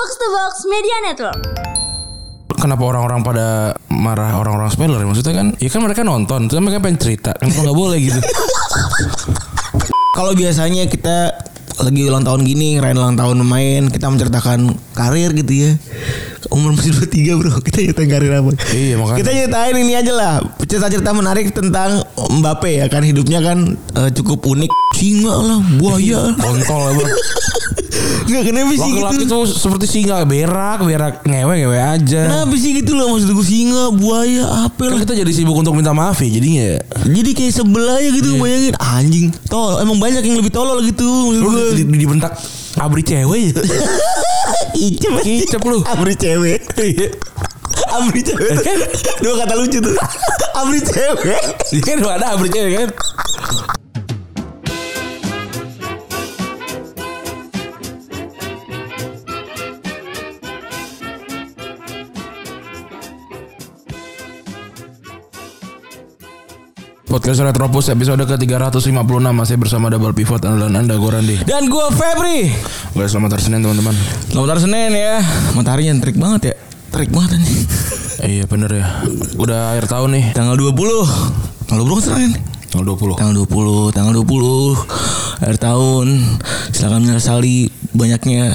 Box to Box Media Network. Kenapa orang-orang pada marah orang-orang spoiler? Maksudnya kan, ya kan mereka nonton, terus mereka pengen cerita, kan nggak boleh gitu. Kalau biasanya kita lagi ulang tahun gini ngerayain ulang tahun main kita menceritakan karir gitu ya umur masih 23 bro kita ceritain karir apa Iya, makanya. kita ceritain ini aja lah cerita-cerita menarik tentang Mbappe ya kan hidupnya kan eh, cukup unik singa lah buaya Kontol lah bang. nggak kenapa sih Laki-laki gitu tuh seperti singa berak, berak ngewe ngewe aja. kenapa sih gitu loh maksud gue singa buaya apa Kan lah kita jadi sibuk untuk minta maaf ya jadinya. ya. jadi kayak sebelah aja gitu bayangin anjing tol emang banyak yang lebih tolol gitu maksud gue di, di, dibentak abri cewek ya. Icep Kicep lu. Abri cewek Abri cewek Dua kata lucu tuh Abri cewek Iya kan ada abri cewek kan. Podcast Retropus episode ke-356. Masih bersama Double Pivot Andalan Anda Gue Randi. Dan gue Febri. Gue selamat hari Senin teman-teman. Selamat hari Senin ya. Mataharinya trik banget ya. Trik banget anjing. Iya bener ya. Udah akhir tahun nih. Tanggal 20 Tanggal 20 kan Senin? Tanggal 20 Tanggal 20 Tanggal 20 Akhir tahun. Silakan menyesali Banyaknya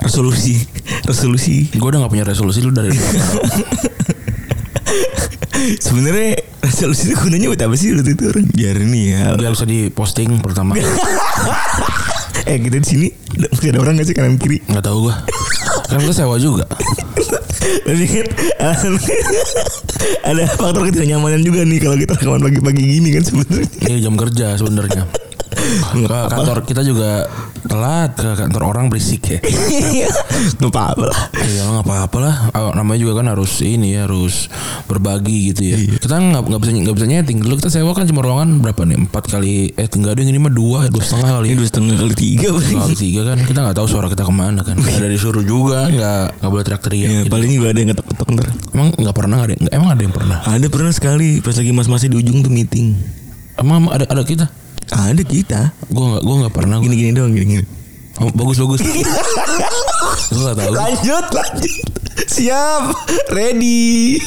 Resolusi. Resolusi. Gue udah gak punya resolusi lu dari Sebenarnya Resolusi itu gunanya buat apa sih Lu itu orang Biar ini ya. Biar bisa di posting pertama Eh kita di sini Masih ada orang gak sih kanan kiri? Gak tahu gue Kan gue sewa juga. Tapi kan ada faktor ketidaknyamanan juga nih kalau kita rekaman pagi-pagi gini kan sebenarnya. Iya jam kerja sebenarnya ke kantor kita juga telat. Ke kantor orang berisik ya. Nggak apa-apa lah. Iya nggak apa-apa lah. Ah, namanya juga kan harus ini ya harus berbagi gitu ya. Kita nggak nggak bisa nggak bisa nyeting. Dulu kita sewa kan cuma ruangan berapa nih? Empat kali eh tinggal ada yang ini mah dua dua setengah kali Ini dua setengah kali tiga kali tiga kan. Kita nggak tahu suara kita ke mana kan. Ada disuruh juga nggak nggak boleh teriak-teriak Ya, gitu. paling juga ada yang ketok-ketok ntar. emang nggak pernah ada emang ada yang pernah? Ada pernah sekali pas lagi mas-masnya di ujung tuh meeting. emang ada ada kita Ada kita. gue nggak gue nggak pernah gua. Gini-gini doang gini-gini. Oh, bagus bagus gue nggak tahu Lanjut, lanjut. Siap, ready.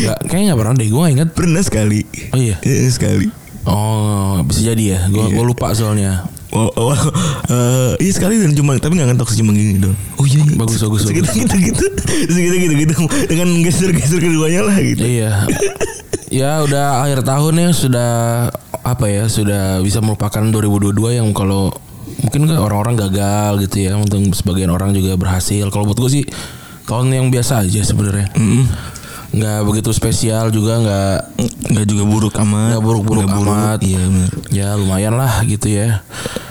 Nggak, kayaknya nggak pernah deh gue nggak inget Pernah sekali. oh iya Iya sekali. oh bisa jadi ya gue gue lupa soalnya Oh, oh, eh, iya sekali dan cuma tapi nggak ngetok sih, cuma gini dong. Oh iya, iya. Bagus, bagus, bagus. Gitu, gitu, gitu. Terus gitu, gitu, gitu. Dengan geser-geser keduanya lah gitu. iya ya udah akhir tahun ya sudah apa ya sudah bisa melupakan 2022 yang kalau mungkin kan orang-orang gagal gitu ya untuk sebagian orang juga berhasil. Kalau buat gue sih tahun yang biasa aja sebenarnya. Nggak begitu spesial juga nggak Nggak juga buruk amat. nggak buruk-buruk amat. Iya benar. ya lumayan lah gitu ya.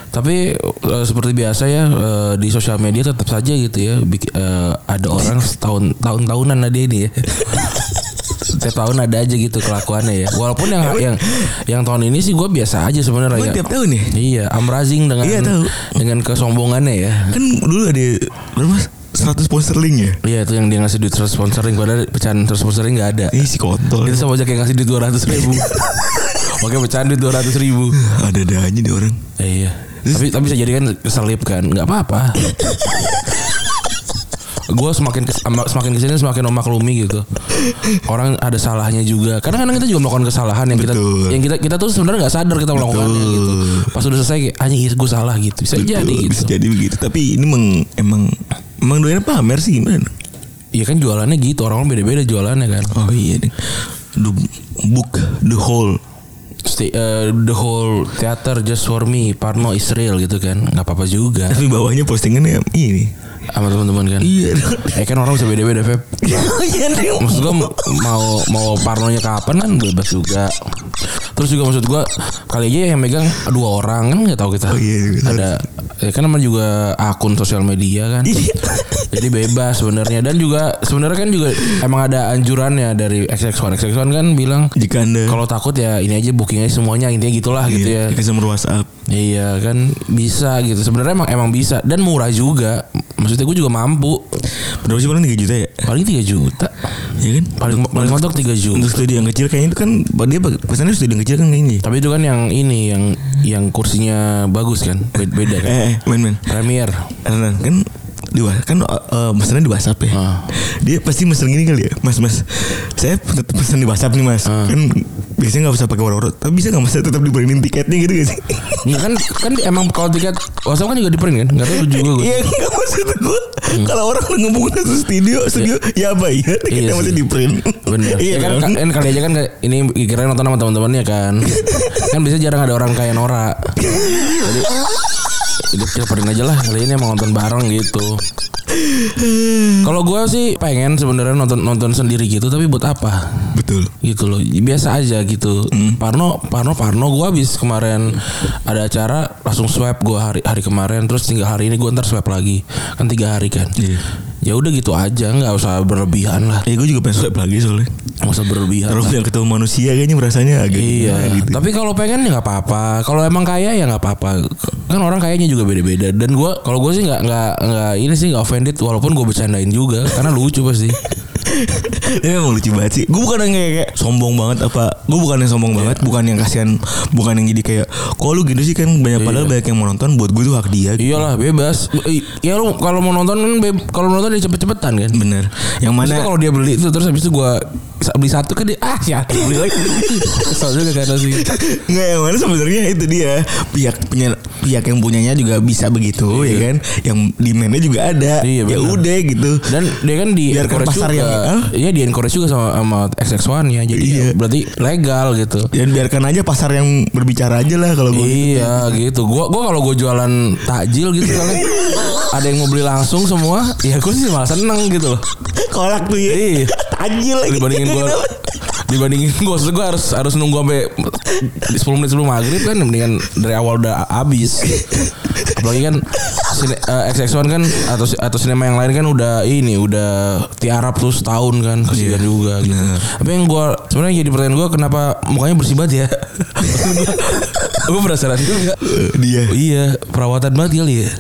Tapi eh, seperti biasa ya eh, di sosial media tetap saja gitu ya bik- eh, ada orang setahun tahun-tahunan ada ini ya setiap tahun ada aja gitu kelakuannya ya walaupun yang yang yang tahun ini sih gue biasa aja sebenarnya ya tiap tahun ya? iya amrazing dengan Iya, tahu. dengan kesombongannya ya Kan dulu ada berapa? 100 sponsorling ya? Iya itu yang dia ngasih duit terus sponsoring Padahal pecahan terus sponsoring gak ada Ih si kontol. Itu sama aja kayak ngasih duit 200 ribu Oke pecahan duit 200 ribu Ada-ada aja deh orang. Eh, iya. Tapi tapi bisa jadi kan keselip kan, nggak apa-apa. gue semakin kes, semakin ke sini semakin memaklumi gitu. Orang ada salahnya juga. Kadang-kadang kita juga melakukan kesalahan yang kita Betul. yang kita kita tuh sebenarnya nggak sadar kita melakukannya Betul. gitu. Pas udah selesai kayak anjing iya gue salah gitu. Bisa jadi Betul, Bisa gitu. jadi begitu. Tapi ini emang emang emang doyan pamer sih gimana? Iya kan jualannya gitu. Orang beda-beda jualannya kan. Oh iya. The book the whole. Stay, eh, the whole theater just for me, Parno Israel gitu kan. nggak apa-apa juga Tapi bawahnya postingannya ini. Sama teman-teman kan. Iya. Eh kan orang bisa beda-beda, Feb. Iya maksud gua mau mau parnonya kapan kan bebas juga terus juga maksud gua kali aja yang megang dua orang kan nggak tahu kita Oh iya, juga. ada ya kan namanya juga akun sosial media kan Iya. jadi bebas sebenarnya dan juga sebenarnya kan juga emang ada anjurannya dari XX1 XX1 kan bilang Jika kalau takut ya ini aja bookingnya semuanya intinya gitulah gitu ya Iya, Kasih nomor WhatsApp. Iya kan bisa gitu sebenarnya emang emang bisa dan murah juga maksudnya gue juga mampu Berapa sih paling 3 juta ya? paling 3 juta Iya kan? paling paling mentok 3 juta Untuk studi yang kecil kayaknya itu kan dia pesannya studi yang kecil kan kayaknya. Tapi itu kan yang ini yang yang kursinya bagus kan, beda, beda kan. Eh, eh, men men. Premier. Renan kan di kan uh, mesennya di WhatsApp ya. Ah. Dia pasti mesen gini kali ya, Mas Mas. Saya tetap pesen di WhatsApp nih Mas. Ah. Kan biasanya nggak usah pakai warna Tapi bisa nggak Mas saya tetap dibeliin tiketnya gitu gak sih? Nggak kan kan emang kalau tiket WhatsApp kan juga di print kan? Enggak tahu juga gue. Iya nggak maksud gue. Kalau orang udah ngomong satu studio, studio ya apa ya? Tiketnya Iya masih sih. di print. Bener. Iya ya kan, kan? kan kali aja kan ini kira nonton sama teman-temannya kan. kan biasanya jarang ada orang kayak Nora. Jadi kita print aja lah kali ini emang nonton bareng gitu. Kalau gue sih pengen sebenarnya nonton nonton sendiri gitu tapi buat apa? Betul. gitu loh biasa aja gitu Parno Parno Parno gue habis kemarin ada acara langsung swab gue hari hari kemarin terus tinggal hari ini gue ntar swab lagi kan tiga hari kan Iya. ya udah gitu aja nggak usah berlebihan lah Ya gue juga pengen swipe lagi soalnya. nggak usah berlebihan Kalau lah. yang ketemu manusia kayaknya merasanya agak Iya, gimana gitu. tapi kalau pengen ya nggak apa-apa. Kalau emang kaya ya nggak apa-apa. Kan orang kayaknya juga beda-beda. Dan gue, kalau gue sih nggak nggak nggak ini sih nggak offended. Walaupun gue bercandain juga, karena lucu pasti. Ini memang lucu banget sih. Gue bukan yang kayak, kayak sombong banget apa. Gue bukan yang sombong banget. Bukan yang kasihan. Bukan yang jadi kayak. Kok lu gitu sih kan banyak padahal banyak yang mau nonton. Buat gue tuh hak dia. Gitu. Iyalah bebas. Ya lu kalau mau nonton kan kalau nonton dia cepet-cepetan kan. Bener. Yang mana. Kalau dia beli itu terus habis itu gue beli satu kan dia ah ya beli lagi. Kesel juga kan sih. Nggak yang mana sebenarnya itu dia pihak punya pihak yang punyanya juga bisa begitu ya kan yang demandnya juga ada Iya, ya udah gitu Dan dia kan di Biarkan encourage pasar juga. yang-? Iya di encourage juga sama sama XX1 ya. Jadi Iya. berarti legal gitu. dan biarkan aja pasar yang berbicara aja lah kalau gue Iya gitu. Gua gua kalau gue jualan takjil gitu kali ada yang mau beli langsung semua, ya gue sih malah seneng gitu loh. kolak tuh ya Iya. tajil lagi Dibandingin gue dibandingin gue gue harus harus nunggu sampai 10 menit sebelum maghrib kan mendingan dari awal udah habis apalagi kan sine, eh, XX1 kan atau atau sinema yang lain kan udah ini udah tiarap terus tahun kan kasihan juga gitu. Tapi yang gue sebenarnya jadi pertanyaan gue kenapa mukanya bersih banget ya? gue penasaran juga. Dia Iya perawatan banget kali ya.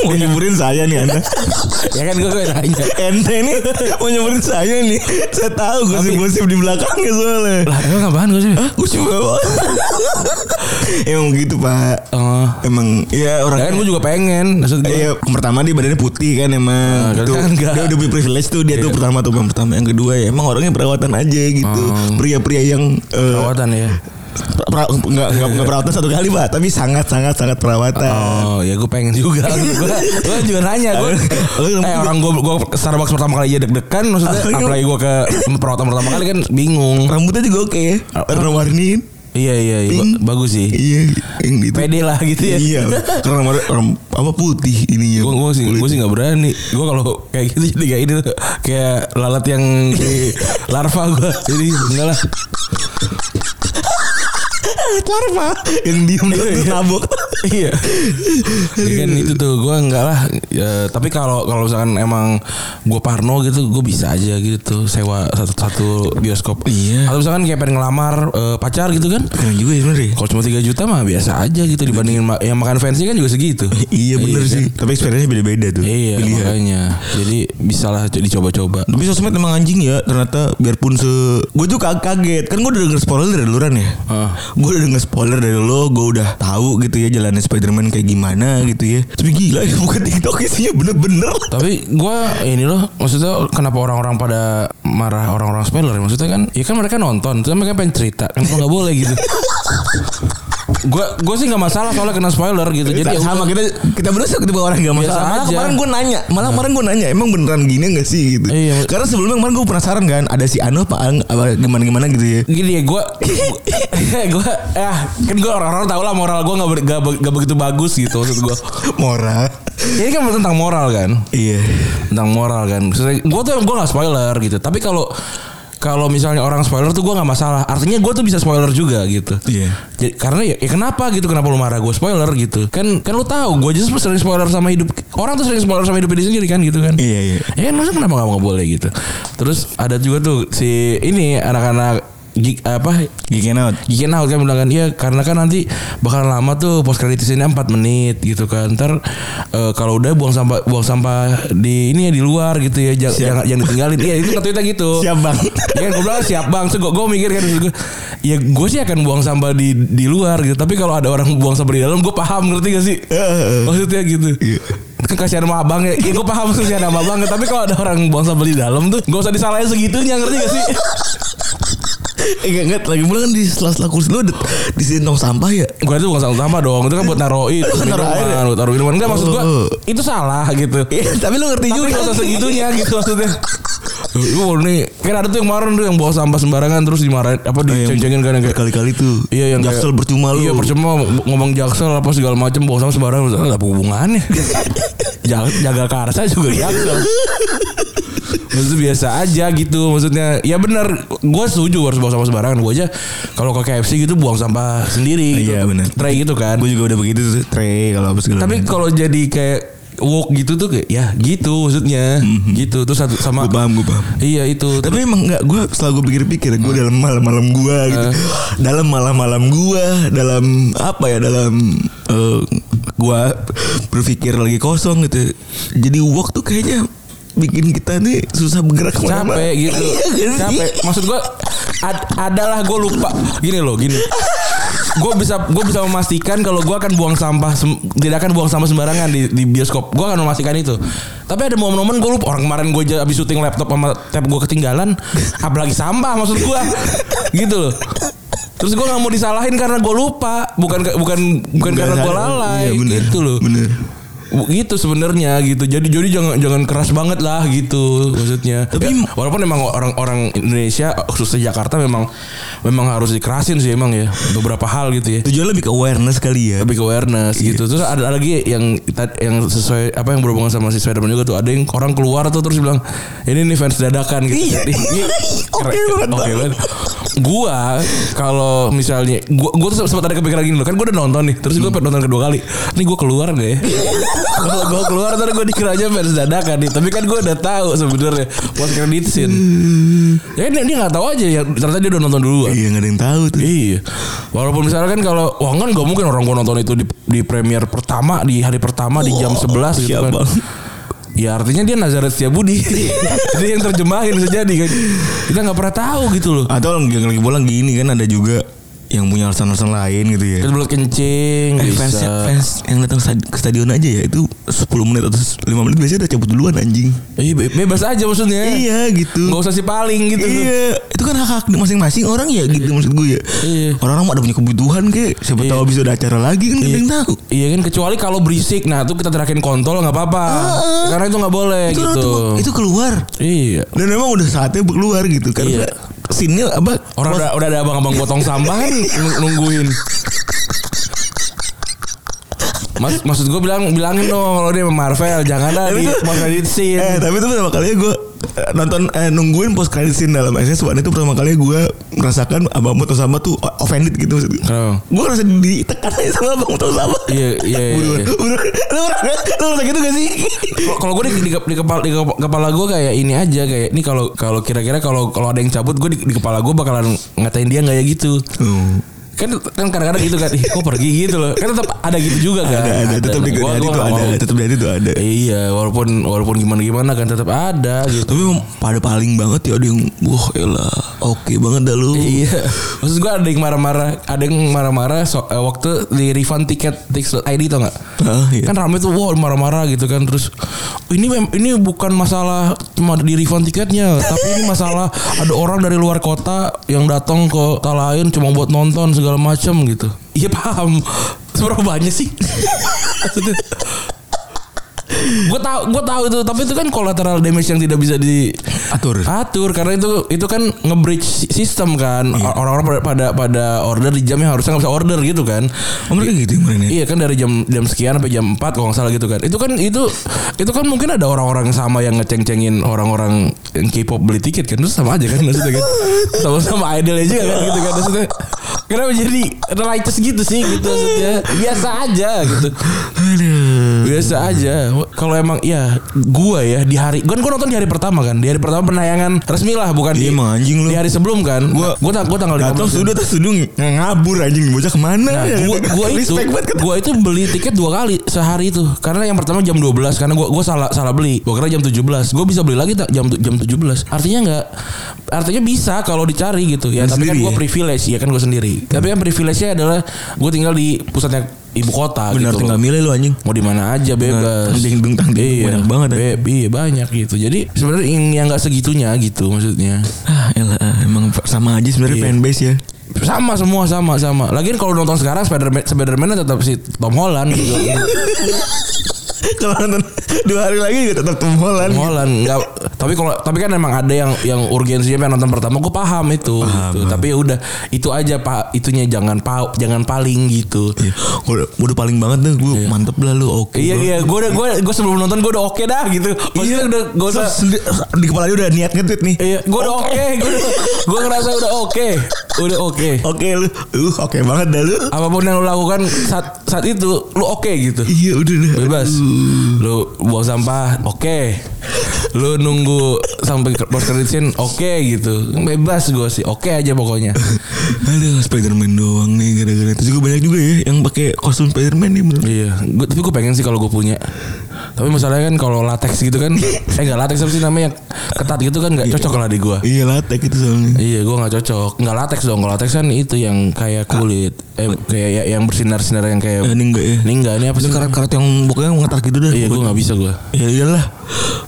Mau nyeburin saya nih anda Ya kan gue nanya. ente nih mau nyeburin saya nih saya tahu gosip-gosip di belakangnya soalnya Lah emang apaan gue sih? gue cuma emang gitu pak Oh. emang ya orang kan gue juga pengen maksud gue. Iya, yang pertama dia badannya putih kan emang. Nah, Itu, kan enggak. dia udah punya privilege tuh dia tuh pertama tuh yang pertama. Yang kedua ya emang orangnya perawatan aja gitu. Pria-pria yang eh, Perawatan ya. Enggak, enggak, enggak perawatan satu kali pak, tapi sangat sangat sangat perawatan. Oh ya gue pengen juga Gue juga nanya gue Eh orang gue gue Starbucks pertama kali aja deg-degan Maksudnya apalagi gue ke perawatan pertama kali kan bingung Rambutnya juga oke ya. Warna-warniin. Iya iya, iya. Pink. Ba- Bagus sih Iya, yang gitu. Pede lah gitu ya Iya, karena warna orang- apa putih ini ya. Gue gue sih gue sih nggak berani. Gue kalau kayak gitu jadi kayak ini tuh kayak lalat yang larva gue. Jadi enggak lah. Larva yang diem di tabok. iya. Ya kan itu tuh gue enggak lah. Ya, tapi kalau kalau misalkan emang gue parno gitu, gue bisa aja gitu sewa satu satu bioskop. Iya. Atau misalkan kayak pengen ngelamar eh, pacar gitu kan. Keren juga ya sebenarnya. Kalau cuma 3 juta mah biasa aja gitu dibandingin ma- yang makan fancy kan juga segitu. Iya bener kan? sih. Tapi experience beda-beda tuh. Iya Pilihan. makanya. Jadi bisalah dicoba-coba. Tapi sosmed emang anjing ya ternyata biarpun se gue tuh kag- kaget kan gue udah denger spoiler dari luran ya Ah. Gue udah denger spoiler dari lo gue udah tahu gitu ya jalannya Spiderman kayak gimana gitu ya. Tapi gila ya bukan TikTok isinya bener-bener. Tapi gue ini loh maksudnya kenapa orang-orang pada marah orang-orang spoiler ya? maksudnya kan ya kan mereka nonton terus mereka pengen cerita kenapa nggak boleh gitu gue gue sih nggak masalah soalnya kena spoiler gitu. Jadi sama kita kita sih ketiba orang gak masalah. Malah kemarin gue nanya malah kemarin gue nanya emang beneran gini gak sih? gitu. Iya. karena sebelumnya kemarin gue penasaran kan ada si Anu apa apa gimana gimana gitu ya. Gini ya gue gue ya kan gue orang-orang tahu lah moral gue nggak nggak begitu bagus gitu maksud gue moral. Ini kan tentang moral kan? Iya. Tentang moral kan? Gue tuh gue nggak spoiler gitu. Tapi kalau kalau misalnya orang spoiler tuh gue nggak masalah. Artinya gue tuh bisa spoiler juga gitu. Iya. Jadi, karena ya, ya kenapa gitu? Kenapa lu marah gue spoiler gitu? Kan kan lu tahu gue aja sering spoiler sama hidup orang tuh sering spoiler sama hidup dia sendiri kan gitu kan? Iya iya. Ya kan masa kenapa nggak boleh gitu? Terus ada juga tuh si ini anak-anak gig, apa? Geeking out. Gikin out kan bilang kan Iya karena kan nanti bakalan lama tuh post credit scene 4 menit gitu kan. Ntar eh, kalau udah buang sampah buang sampah di ini ya di luar gitu ya jangan jangan, jangan ditinggalin. Iya itu kata gitu. Siap, Bang. Ya kan gue bilang siap bang. Terus gue, gue mikir kan gue, Ya gue sih akan buang sampah di di luar gitu. Tapi kalau ada orang buang sampah di dalam Gue paham ngerti gak sih? Maksudnya gitu. Kan kasihan sama abang ya, ya gue paham kasihan sama abang Tapi kalau ada orang buang sampah di dalam tuh Gak usah disalahin segitunya ngerti gak sih Enggak enggak lagi pula kan di sela-sela kursi lu ada di sini tong sampah ya. Gue itu bukan sampah sampah dong Itu kan buat naro itu Naro air ya? minuman Taruh minuman Enggak maksud gue Oh. Itu salah gitu Iya, tapi lu ngerti Tapi juga. usah segitunya gitu maksudnya Gue nih Kan ada tuh yang kemarin tuh Yang bawa sampah sembarangan Terus dimarahin Apa diceng-cengin kan kayak Kali-kali tuh. Iya yang jaksel kayak- percuma lu. Iya percuma ngomong jaksel apa segala macam bawa sama sembarangan Enggak apa hubungannya jaga, jaga karsa juga jaksel Maksudnya biasa aja gitu Maksudnya Ya benar Gue setuju harus bawa sampah sembarangan Gue aja Kalau ke KFC gitu Buang sampah sendiri gitu. Iya, benar. Tray gitu kan Gue juga udah begitu tuh. Tray kalau apa segala Tapi kalau jadi kayak Walk gitu tuh kayak Ya gitu maksudnya Gitu Terus satu sama gue paham gue paham. Iya itu Tapi emang enggak gue setelah gue pikir-pikir gue dalam malam-malam gue gitu. Dalam malam-malam gue dalam apa ya dalam eh gue berpikir lagi kosong gitu. Jadi walk tuh kayaknya bikin kita nih susah bergerak ke mana-mana. capek gitu. Iya capek. Maksud gue ad- adalah gue lupa. Gini loh gini. Gue bisa gue bisa memastikan kalau gue akan buang sampah tidak akan buang sampah sembarangan di, di bioskop. Gue akan memastikan itu. Tapi ada momen-momen gue lupa. Orang kemarin gue abis syuting laptop sama tab gue ketinggalan apalagi sampah maksud gue gitu loh. Terus gue nggak mau disalahin karena gue lupa, bukan bukan bukan karena gue lalai, Iya, bener, gitu loh. Bener. Gitu sebenarnya gitu. Jadi jadi jangan jangan keras banget lah gitu maksudnya. Tapi walaupun memang orang-orang Indonesia khususnya Jakarta memang memang harus dikerasin sih emang ya beberapa hal gitu ya. Tujuan lebih ke awareness kali ya. lebih ke awareness gitu. Terus ada lagi yang yang sesuai apa yang berhubungan sama si Spiderman juga tuh. Ada yang orang keluar tuh terus bilang ini nih fans dadakan gitu. Iya. Ini Oke banget, oke Bang. banget. Gua kalau misalnya gua gua tuh sempat ada kepikiran gini loh. Kan gua udah nonton nih terus gua pengen nonton kedua kali. Nih gua keluar gak ya kalau gua keluar ntar gua dikiranya fans dadakan nih tapi kan gua udah tahu sebenarnya post credit scene ya dia dia nggak tahu aja ya ternyata dia udah nonton duluan Iya nggak ada yang tahu tuh. Iya. Walaupun misalnya kan kalau wah kan nggak mungkin orang gua nonton itu di di premier pertama di hari pertama di jam 11 gitu kan. Bang. Ya artinya dia Nazaret Setiabudi. Jadi yang terjemahin bisa jadi kan. Kita nggak pernah tahu gitu loh. Atau lagi lagi bola gini kan ada juga yang punya alasan-alasan lain gitu ya. Belut kencing Eh, fans, fans yang datang ke stadion aja ya itu 10 menit atau 5 menit biasanya udah cabut duluan anjing. Iya, be- bebas aja maksudnya. Iya gitu. Nggak usah si paling gitu. Iya, itu kan hak hak masing-masing orang ya gitu maksud gue ya. Iya. Orang-orang mah ada punya kebutuhan kek. Siapa Iya. tahu bisa ada acara lagi kan yang tahu. Iya kan kecuali kalau berisik nah itu kita terakin kontol nggak apa-apa. Karena itu nggak boleh Itu gitu. tuh- itu keluar. Iya. Dan memang udah saatnya keluar gitu karena Iya. Sini apa Orang udah, udah ada abang-abang gotong sampah kan nung- nungguin. Mas, maksud gue bilang bilangin dong kalau dia sama Marvel jangan ada di scene. Eh tapi itu pertama kali gue nonton eh, nungguin post credit scene dalam SS1 itu pertama kali gue merasakan abang Muto sama tuh offended gitu maksud gue. Kenapa? Gue ngerasa ditekan aja sama abang Muto sama. Iya, iya, iya, Buruan, iya. buruan. Lu ngerasa- gitu gak sih? Kalau gue di, di, di kepala di kepala gue kayak ini aja kayak ini kalau kalau kira-kira kalau kalau ada yang cabut gue di, di kepala gue bakalan ngatain dia nggak ya gitu. Oh. Kan kan kadang-kadang gitu kan, kok pergi gitu loh. Kan tetap ada gitu juga kan. Ada, ada, tetap di Gua- gua tuh ada, mau. tetap di hati tuh ada. Iya, walaupun walaupun gimana gimana kan tetap ada gitu. Tapi pada paling banget ya ada yang wah elah oke banget dah lu. Iya. Maksud gue ada yang marah-marah, ada yang marah-marah so, eh, waktu di refund tiket ID tau nggak? Ah, iya. Kan rame tuh, wow marah-marah gitu kan terus ini ini bukan masalah cuma di refund tiketnya, tapi ini masalah ada orang dari luar kota yang datang ke kota lain cuma buat nonton segala macam gitu. Iya paham. Seberapa banyak sih? Gue tahu gue tahu itu tapi itu kan collateral damage yang tidak bisa di Atur. atur karena itu itu kan nge-bridge sistem kan orang-orang pada, pada pada order di jam yang harusnya nggak bisa order gitu kan Oh mereka gitu ya? Iya kan dari jam jam sekian sampai jam 4 kalau nggak salah gitu kan. Itu kan itu itu kan mungkin ada orang-orang yang sama yang ngeceng-cengin orang-orang yang K-pop beli tiket kan. Terus sama aja kan maksudnya kan. Sama-sama idol aja kan gitu kan maksudnya. Kenapa jadi righteous gitu sih gitu maksudnya biasa aja gitu. Biasa aja. Kalau emang ya gua ya di hari kan gua nonton di hari pertama kan. Di hari pertama penayangan resmi lah bukan Iya, di emang anjing lu. Di hari sebelum kan. Gua- Gua gua, gua tanggal Gak tau 15. sudah sudah ngabur anjing bocah ke mana Nah, ya? gua, gua itu gua itu beli tiket dua kali sehari itu. Karena yang pertama jam 12 karena gua gua salah salah beli. Gua kira jam 17. Gua bisa beli lagi tak jam jam 17. Artinya enggak artinya bisa kalau dicari gitu ya. Tapi kan sendiri gua ya? privilege ya kan gua sendiri. Tapi yang privilege-nya adalah gua tinggal di pusatnya ibu kota Benar gitu. tinggal milih lu anjing. mau di mana aja bebas. tangting, dung, tangting, iya, banyak banget. Be- iya banyak gitu. Jadi sebenarnya yang yang nggak segitunya gitu maksudnya. Ah, elah, emang sama aja sebenarnya Iya. fanbase ya. Sama semua sama sama. Lagian kalau nonton sekarang Spiderman Spiderman tetap si Tom Holland gitu. Kalau nonton dua hari lagi juga tetap Tom Holland. Tom Holland nggak. Tapi kalau tapi kan emang ada yang yang urgensinya pengen nonton pertama gue paham itu Paham, gitu. tapi ya udah itu aja pak. Itunya jangan pa, jangan paling gitu. Iya, udah, udah paling banget tuh gue mantep lah lu oke. iya iya. Gue udah gue gue sebelum nonton gue udah oke dah gitu. Maksudnya udah gue usah Sendi- di kepala dia udah niat nge-tweet nih. iya gue udah oke. gue udah gue ngerasa udah oke. Udah oke. Oke lu, uh oke banget dah lu. apa pun yang lo lakukan saat saat itu lu oke gitu Iya udah dah. bebas lu buang sampah oke lu nunggu sampai post credit scene oke gitu bebas gue sih oke aja pokoknya Aduh Spiderman doang nih gara-gara itu juga banyak juga ya yang pakai kostum Spiderman nih bener. iya gua, tapi gue pengen sih kalau gue punya tapi masalahnya kan kalau latex gitu kan eh nggak latex apa sih namanya yang ketat gitu kan nggak cocok lah di gue Iya latek itu soalnya. Iya, gue nggak cocok. Nggak latex dong. Kalau latex kan itu yang kayak kulit, eh kayak ya- yang bersinar-sinar yang kayak. Eh, ini enggak ya. Ini enggak, ini apa sih? karat-karat yang pokoknya ngetar gitu dah. Iya, gue nggak bisa gue. Ya iyalah.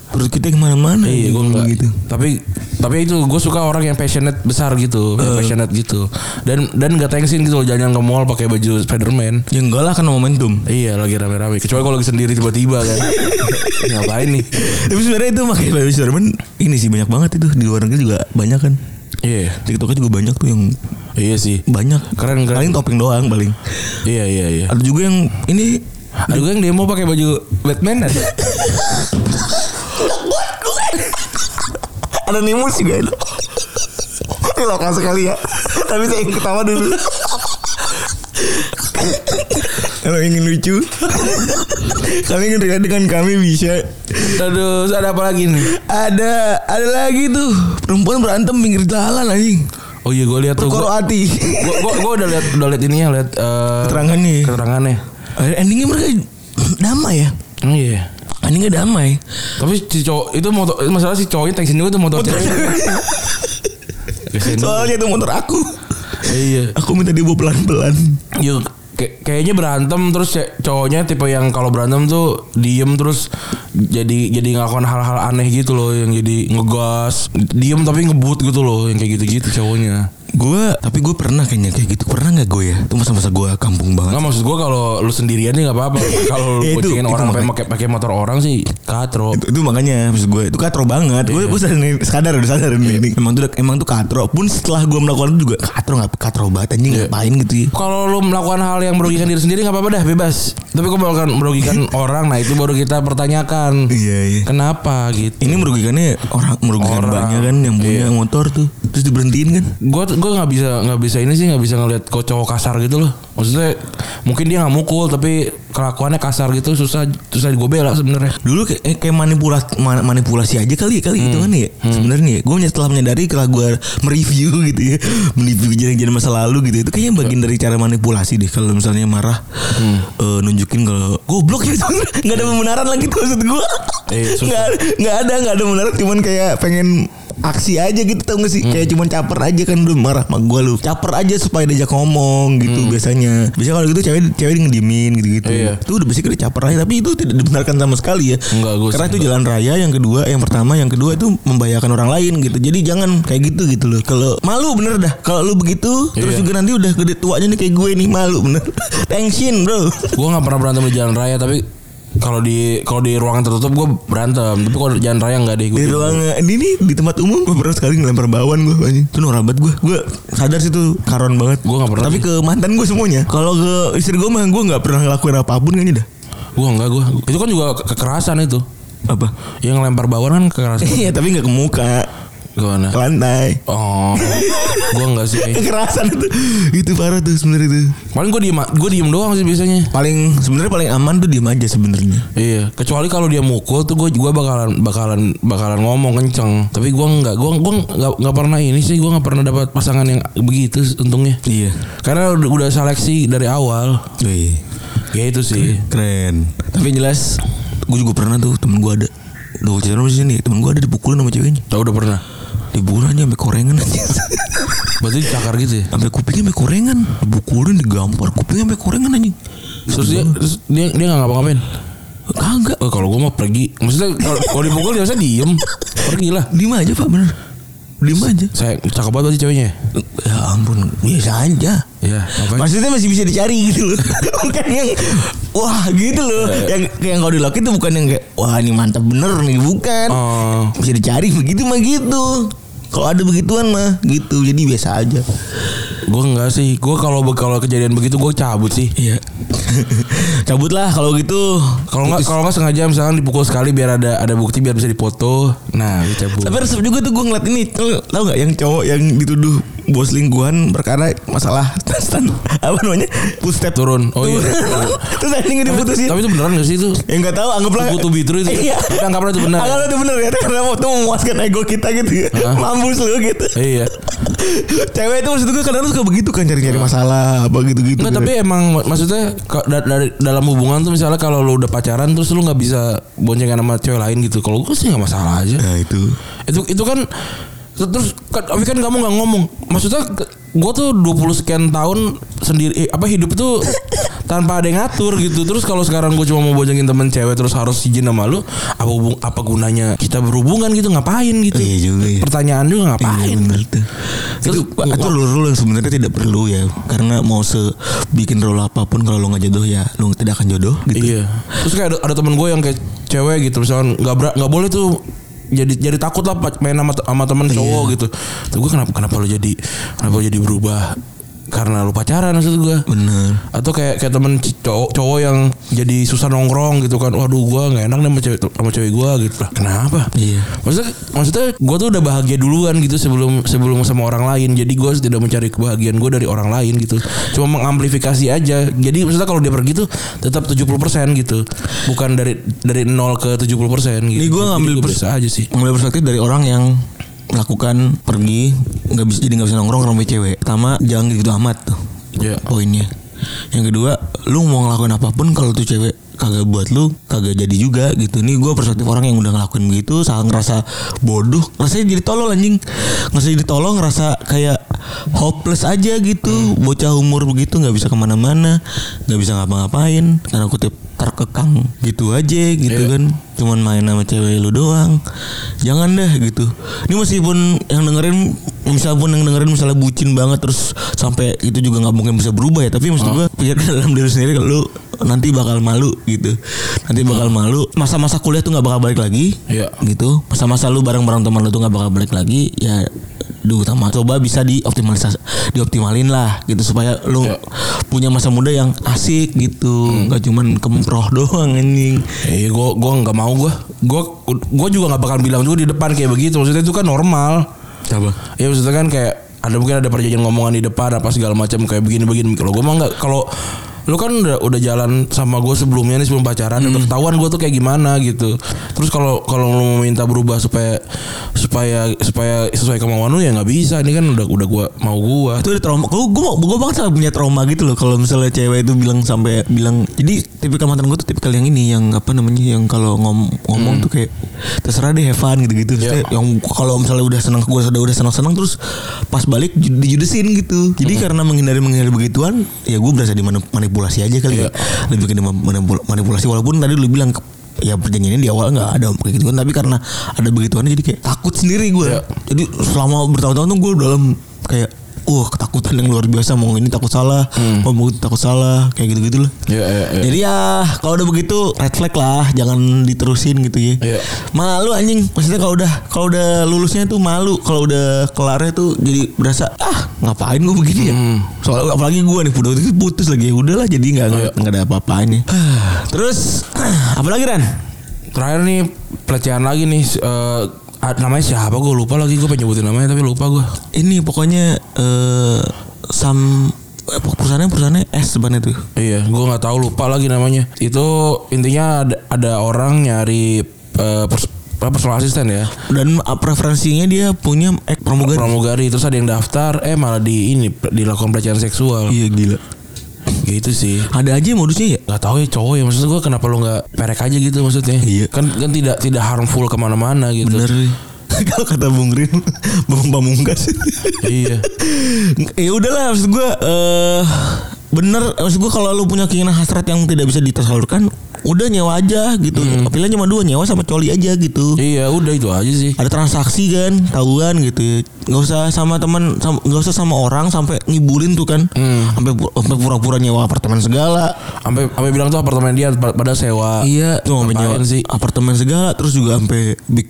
Perut kita ke mana-mana. Iya, gue nggak. gitu. Tapi tapi itu gue suka orang yang passionate besar gitu, yang passionate gitu. Dan dan nggak thanksin gitu loh jalan ke mall pakai baju Spiderman. Ya enggak lah kan momentum. Iya lagi rame-rame. Kecuali kalau lagi sendiri tiba-tiba kan. Ngapain nih? Tapi sebenarnya itu pakai baju Spiderman ini sih banyak banget itu di luar negeri juga banyak kan. Iya, TikToknya juga banyak tuh yang iya sih. banyak. Keren keren. Paling topping doang paling. Iya iya iya. Ada juga yang ini Ada gue yang demo pakai baju Batman ada. ada Nimus juga itu. Ini lokal sekali ya. Tapi saya ingin ketawa dulu. Kalau ingin lucu Kalian ingin relate dengan kami bisa Aduh, ada apa lagi nih? Ada Ada lagi tuh Perempuan berantem pinggir jalan anjing Oh iya gue lihat tuh. Perkoro Gua, hati gua, gua udah lihat udah lihat ininya lihat eh, Keterangannya keterangannya. Endingnya mereka damai ya Oh iya. Endingnya damai Tapi si cowok itu motor masalah si cowoknya tensin juga tuh motor cewek. Soalnya itu motor aku Iya. Aku minta dia bawa pelan-pelan Yuk kayak- kayaknya berantem terus ce- cowoknya tipe yang kalau berantem tuh diem terus jadi jadi ngelakuin hal-hal aneh gitu loh yang jadi ngegas diem tapi ngebut gitu loh yang kayak gitu-gitu cowoknya Gue Tapi gue pernah kayaknya kayak gitu. Pernah gak gue ya? Itu masa-masa gue kampung banget. Nggak maksud gue kalau lu sendirian nih nggak apa-apa. Kalau lu Ya, itu orang pakai pakai motor orang sih katro. Itu, itu makanya maksud gue itu katro banget. Gue gue sadar nih sadar udah sadar nih. Ini. emang tuh emang tuh katro. Pun setelah gue melakukan itu juga katro nggak katro banget anjing ngapain gitu ya? Kalau lu melakukan hal yang merugikan diri sendiri nggak apa-apa dah bebas. Tapi kalau melakukan merugikan orang, nah itu baru kita pertanyakan. iya iya. Kenapa gitu? ini merugikannya orang merugikan Orang. banyak kan yang punya Iya. motor tuh. Terus diberhentiin kan? Gue gue nggak bisa nggak bisa ini sih nggak bisa ngeliat kok cowok kasar gitu loh. Maksudnya mungkin dia nggak mukul tapi kelakuannya kasar gitu susah susah gue bela sebenarnya. dulu kayak, eh, kayak manipulasi ma- manipulasi aja kali ya kali itu kan ya sebenarnya gue setelah menyadari setelah gue mereview gitu ya mereview kejadian masa lalu gitu itu kayaknya bagian dari cara manipulasi deh kalau misalnya marah eh, nunjukin kalau goblok gitu nggak ada pembenaran lagi tuh maksud gue Eh, susah. nggak ada- nggak ada nggak ada pembenaran cuman kayak pengen aksi aja gitu tau gak sih? Kayak cuman caper aja kan lu marah sama gue lu. Caper aja supaya diajak ngomong gitu biasanya. Biasanya kalau gitu cewek cewek ngediemin gitu gitu Iya. itu udah basically caper aja tapi itu tidak dibenarkan sama sekali ya. Enggak, gua karena itu jalan raya yang kedua yang pertama yang kedua itu membahayakan orang lain gitu. Jadi jangan kayak gitu gitu loh. Kalau malu bener dah. Kalau lu begitu terus Iya. juga nanti udah gede tuanya nih kayak gue nih malu bener. Tension bro. Gue nggak pernah berantem di jalan raya tapi kalau di kalau di ruangan tertutup gue berantem. Tapi kalau jalan raya nggak deh gue. di ruang ini nih di tempat umum gue pernah sekali ngelempar bawang gue anjing itu norak banget gue gue sadar sih itu karon banget Gua nggak pernah tapi sih. ke mantan gue semuanya kalau ke istri gue mah gue nggak pernah ngelakuin apa pun kayaknya dah Gue nggak gue. Itu kan juga ke- kekerasan itu. apa Yang lempar bawang kan kekerasan. iya tapi nggak ke muka Gimana? Ke lantai. Oh, gue enggak sih. Kekerasan itu. Itu parah tuh sebenarnya itu. Paling gue diem, gue diem doang sih biasanya. Paling sebenarnya paling aman tuh diem aja sebenarnya. Iya, kecuali kalau dia mukul tuh gue gua bakalan bakalan bakalan ngomong kenceng. Tapi gue nggak, gue gue nggak nggak pernah ini sih, gue nggak pernah dapat pasangan yang begitu untungnya. Iya. Karena udah, udah seleksi dari awal. Wih. Ya itu sih. Keren. Tapi jelas gue juga pernah tuh temen gue ada. Duh cerita di sini temen gue ada dipukulin sama ceweknya. Tau udah pernah. Dipukulin aja sampai korengan aja. Berarti cakar gitu ya. sampai kupingnya sampai korengan. Dipukulin digampar kupingnya sampai korengan anjing. Terus dia terus dia dia nggak ngapa-ngapain. Kagak. Oh, kalau gue mau pergi. Maksudnya kalau dipukul biasa diem. Pergi lah. Diem aja pak bener. Diem aja. Saya cakep banget sih ceweknya. Ya ampun biasa aja. Ya, ngapain? Maksudnya masih bisa dicari gitu loh. bukan yang wah gitu loh. yang yang kalau di itu bukan yang kayak wah ini mantap bener nih bukan. Oh. Bisa dicari begitu mah gitu. Kalau ada begituan mah gitu. Jadi biasa aja. Gue enggak sih. Gue kalau kalau kejadian begitu gue cabut sih. Iya. Cabut lah kalau gitu. Kalau nggak kalau nggak sengaja misalkan dipukul sekali biar ada ada bukti biar bisa dipoto. Nah, cabut. Tapi resep juga tuh gue ngeliat ini Tahu gak yang cowok yang dituduh Bos lingkuhan perkara masalah stand, Apa namanya Footstep Turun. Oh iya. Terus anjing diputusin Tapi itu beneran gak sih itu? Ya nggak tahu anggaplah be true itu. Iya anggaplah itu benar. Anggaplah itu benar ya Karena waktu memuaskan ego kita gitu ya? Mampus lu gitu Iya. Cewek itu maksud gue kadang suka begitu kan Cari-cari masalah Apa gitu-gitu Enggak, tapi emang mak- maksudnya da- dari dalam hubungan tuh misalnya kalau lu udah pacaran terus lu nggak bisa boncengan sama cewek lain gitu. Kalau gue sih nggak masalah aja. Nah itu Itu itu kan terus kan, tapi kan kamu nggak ngomong. Maksudnya gue tuh 20 sekian tahun sendiri eh, apa hidup itu tanpa ada yang ngatur gitu. Terus kalau sekarang gue cuma mau boncengin temen cewek terus harus izin sama lu, apa hubung, apa gunanya kita berhubungan gitu ngapain gitu? Oh, iya juga ya. Pertanyaan juga ngapain? Iya bener tuh. Terus itu itu rule-rule yang sebenarnya tidak perlu ya karena mau sebikin rule apa pun kalau lo nggak jodoh ya lo tidak akan jodoh gitu. Iya. Terus kayak ada, ada temen gue yang kayak cewek gitu misalkan nggak nggak boleh tuh jadi jadi takut lah main sama sama temen cowok gitu. Tuh gue kenapa kenapa lu jadi kenapa lu jadi berubah karena lu pacaran maksud gue. Bener. Atau kayak kayak temen cowok cowok yang jadi susah nongkrong gitu kan. Waduh gue nggak enak nih sama cewek sama cewek gue gitu lah. Kenapa? Iya. Maksudnya maksudnya gue tuh udah bahagia duluan gitu sebelum sebelum sama orang lain. Jadi gue tidak mencari kebahagiaan gue dari orang lain gitu. Cuma mengamplifikasi aja. Jadi maksudnya kalau dia pergi tuh tetap 70% gitu. Bukan dari dari 0 ke 70% gitu. Ini gue ngambil pers- aja sih. Ngambil perspektif dari orang yang melakukan pergi nggak bisa jadi nggak bisa nongkrong punya cewek. Pertama jangan gitu amat tuh Ya. poinnya. Yang kedua lu mau ngelakuin apa pun kalau tuh cewek kagak buat lu kagak jadi juga gitu. Nih gue perspektif orang yang udah ngelakuin begitu sangat ngerasa bodoh rasanya jadi tolol anjing. Ngerasa jadi tolol ngerasa kayak hopeless aja gitu. Bocah umur begitu nggak bisa ke mana-mana nggak bisa ngapa-ngapain. Karena kutip terkekang gitu aja gitu Iya. kan. Cuman main sama cewek lu doang. Jangan dah gitu. Ini meskipun yang dengerin misalnya pun yang dengerin misalnya bucin banget terus sampai itu juga nggak mungkin bisa berubah ya. Tapi maksud gua pikirkan dalam diri sendiri kalau lu nanti bakal malu gitu nanti bakal malu masa-masa kuliah tuh nggak bakal balik lagi Iya. gitu masa-masa lu bareng-bareng teman lu tuh nggak bakal balik lagi ya Duh, utama coba bisa dioptimalisasi dioptimalin lah gitu supaya lu Iya. punya masa muda yang asik gitu nggak cuman kemproh doang anjing Eh, gue gua nggak mau gue. Gue gue juga nggak bakal bilang juga di depan kayak begitu. Maksudnya itu kan normal. coba Ya maksudnya kan kayak ada mungkin ada perjanjian ngomongan di depan apa segala macam kayak begini-begini. Kalau gue mah nggak kalau lu kan udah udah jalan sama gue sebelumnya nih sebelum pacaran udah ketahuan gue tuh kayak gimana gitu. Terus kalau kalau lu mau minta berubah supaya supaya supaya sesuai kemauan lu ya nggak bisa. Ini kan udah udah gue mau gue itu ada trauma. Gue gue gue banget punya trauma gitu loh. Kalau misalnya cewek itu bilang sampai bilang jadi tipikal mantan gue tuh tipikal yang ini yang apa namanya yang kalau ngom, ngomong tuh kayak terserah deh have fun gitu gitu Ya. yang kalau misalnya udah senang gue sudah udah senang senang terus pas balik ju- dijudesin gitu. Jadi karena menghindari menghindari begituan ya gue berasa dimanipulasi aja kali Iya. ya lebih ke dimanipul- manipulasi walaupun tadi lu bilang ke- ya perjanjiannya di awal nggak ada kayak gitu kan tapi karena ada begituan jadi kayak takut sendiri gue Iya. jadi selama bertahun-tahun tuh gue dalam kayak wah ketakutan yang luar biasa mau ini takut salah mau begitu takut salah kayak gitu gitu lah ya ya ya jadi ya kalau udah begitu red flag lah jangan diterusin gitu ya. Iya. malu anjing maksudnya kalau udah kalau udah lulusnya tuh malu kalau udah kelarnya tuh jadi berasa ah ngapain gue begini ya? Hmm. soalnya apalagi gue nih udah itu putus lagi ya udahlah jadi nggak nggak nggak ada apa-apanya. Terus apa lagi Ran? Terakhir nih pelecehan lagi nih eh, Ah, namanya siapa gue lupa lagi gue pengen nyebutin namanya tapi lupa gue. Ini pokoknya eh sam eh, perusahaannya perusahaannya S sebenarnya tuh. Iya, gue nggak tahu lupa lagi namanya. Itu intinya ada, ada orang nyari eh, pers- personal asisten ya. Dan uh, preferensinya dia punya ek pramugari. Pramugari terus ada yang daftar eh malah di ini dilakukan pelecehan seksual. Iya gila. Gitu sih. Ada aja modusnya ya. Gak tahu ya cowok ya maksud gue kenapa lu nggak perek aja gitu maksudnya. Iya. Kan kan tidak tidak harmful ke mana-mana gitu. Bener. Kalau kata Bung Rin, Bang Pamungkas. Iya. ya udahlah maksud gue eh bener maksud gue kalau lu punya keinginan hasrat yang tidak bisa ditersalurkan udah nyewa aja gitu. Pilihan cuma dua nyewa sama coli aja gitu. Iya udah itu aja sih. ada transaksi kan tahuan gitu. Nggak usah sama teman nggak usah sama orang sampai ngibulin tuh kan. Sampai pu- sampai pura-pura nyewa apartemen segala. Sampai sampai bilang tuh apartemen dia pad- pada sewa. iya tuh sampai nyewa sih? apartemen segala terus juga sampai big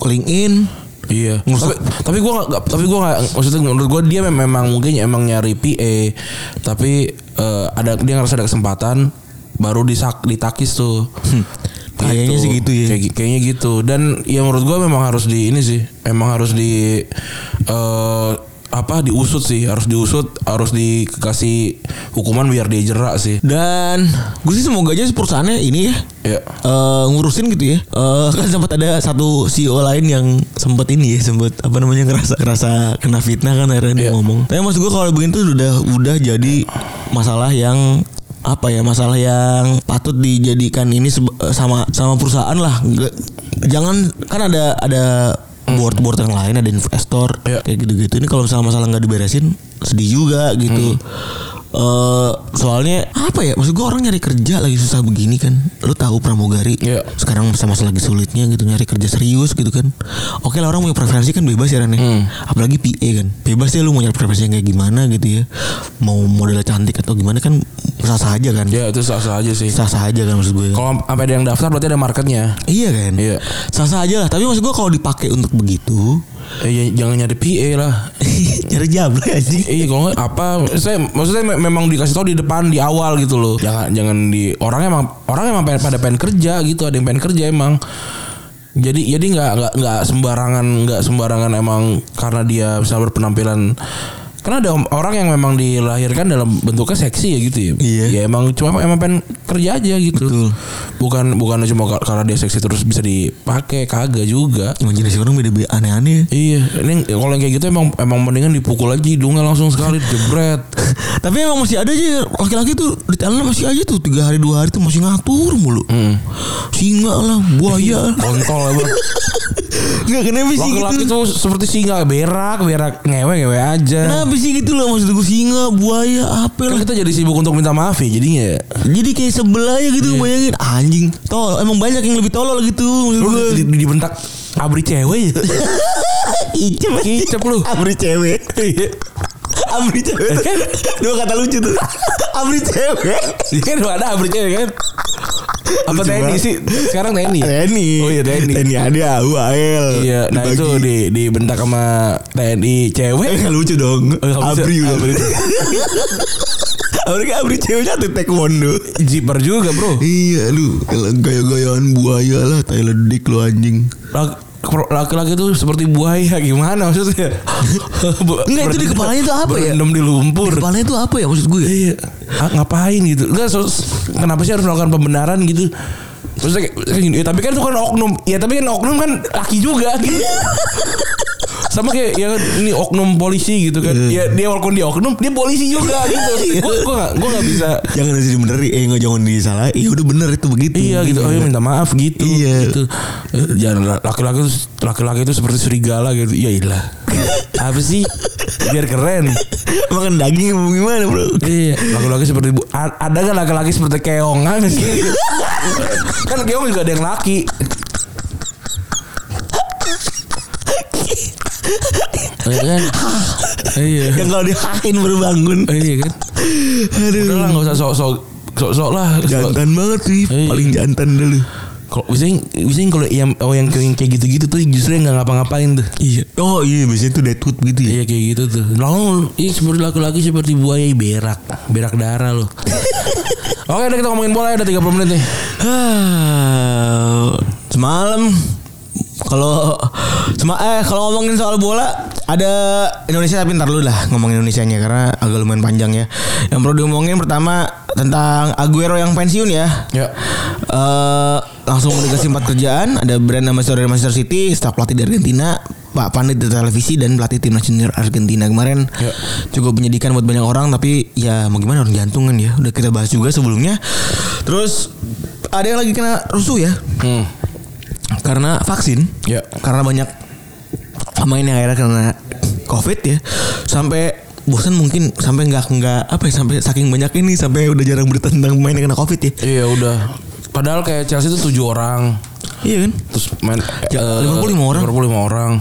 link in. Iya. Tapi tapi gue gak, tapi gue gak, maksudnya menurut gue dia mem- memang mungkin emang nyari PA, tapi eh, ada dia ngerasa ada kesempatan baru disak ditakis tuh. Kayaknya sih gitu ya. Kayak, kayaknya gitu. Dan ya menurut gue memang harus di ini sih, emang harus di eh apa diusut sih, harus diusut, harus dikasih hukuman biar dia jerak sih. dan gue sih semoga aja perusahaannya ini ya Ya. eh, ngurusin gitu ya. Eh, kan sempat ada satu CEO lain yang sempat ini ya, sempat apa namanya ngerasa ngerasa kena fitnah kan akhirnya dia Iya. ngomong. Tapi maksud gue kalau begini tuh udah udah jadi masalah yang apa ya masalah yang patut dijadikan ini eh, sama sama perusahaan lah. Jangan kan ada ada board-board yang lain ada investor Iya. kayak gitu-gitu ini kalau misalnya masalah nggak diberesin sedih juga gitu eh soalnya apa ya maksud gue orang nyari kerja lagi susah begini kan lu tahu pramugari Iya. sekarang masa-masa lagi sulitnya gitu nyari kerja serius gitu kan oke lah orang punya preferensi kan bebas ya Ran ya. Hmm. apalagi PA kan bebas ya lu mau nyari preferensi yang kayak gimana gitu ya mau modelnya cantik atau gimana kan sah-sah aja kan Ya itu sah-sah aja sih. sah-sah aja kan maksud gue kan. Kalau sampai ada yang daftar berarti ada marketnya. iya kan Iya. sah-sah aja lah tapi maksud gue kalau dipakai untuk begitu Eh, ya- jangan nyari PA lah. nyari jam lah anjing Iya kalau nggak apa saya maksudnya me- memang dikasih tahu di depan di awal gitu loh. Jangan jangan di orang emang orang emang pengen, pada pengen kerja gitu, ada yang pengen kerja emang. Jadi jadi nggak nggak nggak sembarangan nggak sembarangan emang karena dia bisa berpenampilan karena ada orang yang memang dilahirkan dalam bentuknya seksi ya gitu ya. Iya. Ya emang cuma emang pengen kerja aja gitu. Betul. Bukan bukan cuma ka- karena dia seksi terus bisa dipakai kagak juga. imajinasi orang beda-beda aneh-aneh Iya, ini kalau yang kayak gitu emang emang mendingan dipukul aja hidungnya langsung sekali jebret. Tapi emang masih ada aja laki-laki tuh di Thailand masih aja tuh tiga hari dua hari tuh masih ngatur mulu. Hmm. Singa lah, buaya. Kontol lah bang. Enggak kenapa sih Laki-laki gitu? tuh seperti singa berak, berak ngewe ngewe aja. Kenapa sih gitu loh maksud gue singa, buaya, apa Kan lah. kita jadi sibuk untuk minta maaf ya jadinya ya. Jadi kayak sebelah aja gitu bayangin anjing. Tol, emang banyak yang lebih tolol gitu maksud Lu gue. di, di, dibentak abri cewek ya. Icep. Kicep lu. Abri cewek. Abri cewek. Dua kata lucu tuh. Abri cewek. Iya kan ada abri cewek kan. Apa TNI sih? Sekarang TNI. TNI. Oh iya TNI. TNI ada, UAL. Iya, nah Dibagi. itu di dibentak sama TNI cewek. Eh lucu dong. Oh. Abri udah. Abri. Abri kan Abri ceweknya tuh taekwondo. Zipper juga bro. Iya lu gaya-gayaan buaya lah Thailand dik lu anjing. Laki-laki itu seperti buaya gimana maksudnya? Enggak, itu di kepalanya tuh apa ya? Berendam di lumpur. Kepalanya tuh apa ya maksud gue? Iya. Ah, ngapain gitu? Enggak, so, kenapa sih harus melakukan pembenaran gitu? Maksudnya kayak, ya, tapi kan itu kan oknum. Ya tapi kan oknum kan laki juga gitu. Sama kayak ya ini oknum polisi gitu kan. Ya dia walaupun dia oknum, dia polisi juga gitu. Gue gue gak, gue gak bisa. Jangan nanti dibenerin, eh nggak jangan disalah. Iya udah bener itu begitu. Iya gitu, oh ya minta maaf gitu. Iya. Gitu. Jangan laki-laki itu laki-laki itu seperti serigala gitu. Ya ilah. Apa sih? Biar keren. Makan daging apa gimana bro? Iya, laki-laki seperti bu, ada kan laki-laki seperti keong kan sih? kan keong juga ada yang laki. Iya kan? Iya. Yang kalau dihakin baru bangun. Iya kan? Aduh. Udah lah nggak usah sok-sok sok-sok lah. Jantan banget sih, Iya. paling jantan dulu. Kalau biasanya, biasanya kalau yang oh yang kayak gitu-gitu tuh justru yang nggak ngapa-ngapain tuh. Iya. Oh iya biasanya tuh deadwood gitu ya. Iya kayak gitu tuh. Lalu ini seperti laki-laki seperti buaya berak, berak darah loh. Oke, udah kita ngomongin bola ya, udah 30 menit nih. Ah, Semalam Kalau cuma eh kalau ngomongin soal bola ada Indonesia tapi ntar dulu lah ngomongin Indonesianya karena agak lumayan panjang ya. Yang perlu diomongin pertama tentang Aguero yang pensiun ya. Ya. Eh langsung mendekati empat kerjaan ada brand ambassador dari Manchester City, staf pelatih dari Argentina, Pak Pandit dari televisi dan pelatih timnas junior Argentina kemarin Ya. cukup menyedihkan buat banyak orang tapi ya mau gimana orang jantungan ya udah kita bahas juga sebelumnya terus ada yang lagi kena rusuh ya Hmm. Karena vaksin Ya. karena banyak pemain yang akhirnya kena covid ya sampai bosan mungkin sampai nggak nggak apa ya sampai saking banyak ini sampai udah jarang berita tentang pemain yang kena covid ya Iya udah. Padahal kayak Chelsea itu tujuh orang. iya kan Terus main eh, Liverpool lima orang. Liverpool lima orang.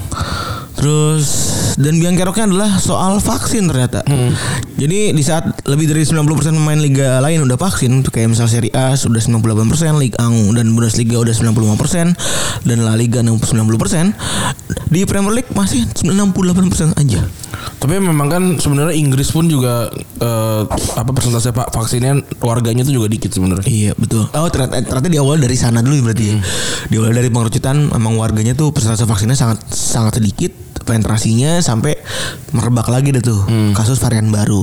Terus dan biang keroknya adalah soal vaksin ternyata. Jadi di saat lebih dari 90% pemain liga lain udah vaksin, tuh kayak misal Serie A sudah 98%, Liga 1 dan Bundesliga udah 95% dan La Liga 90%, di Premier League masih 68% aja. Tapi memang kan sebenarnya Inggris pun juga eh, apa persentase pak vaksinnya warganya itu juga dikit sebenarnya. Iya betul. Oh ternyata, ternyata di awal dari sana dulu berarti ya. Di awal dari pengerucutan memang warganya tuh persentase vaksinnya sangat sangat sedikit penetrasinya sampai merebak lagi deh tuh kasus varian baru.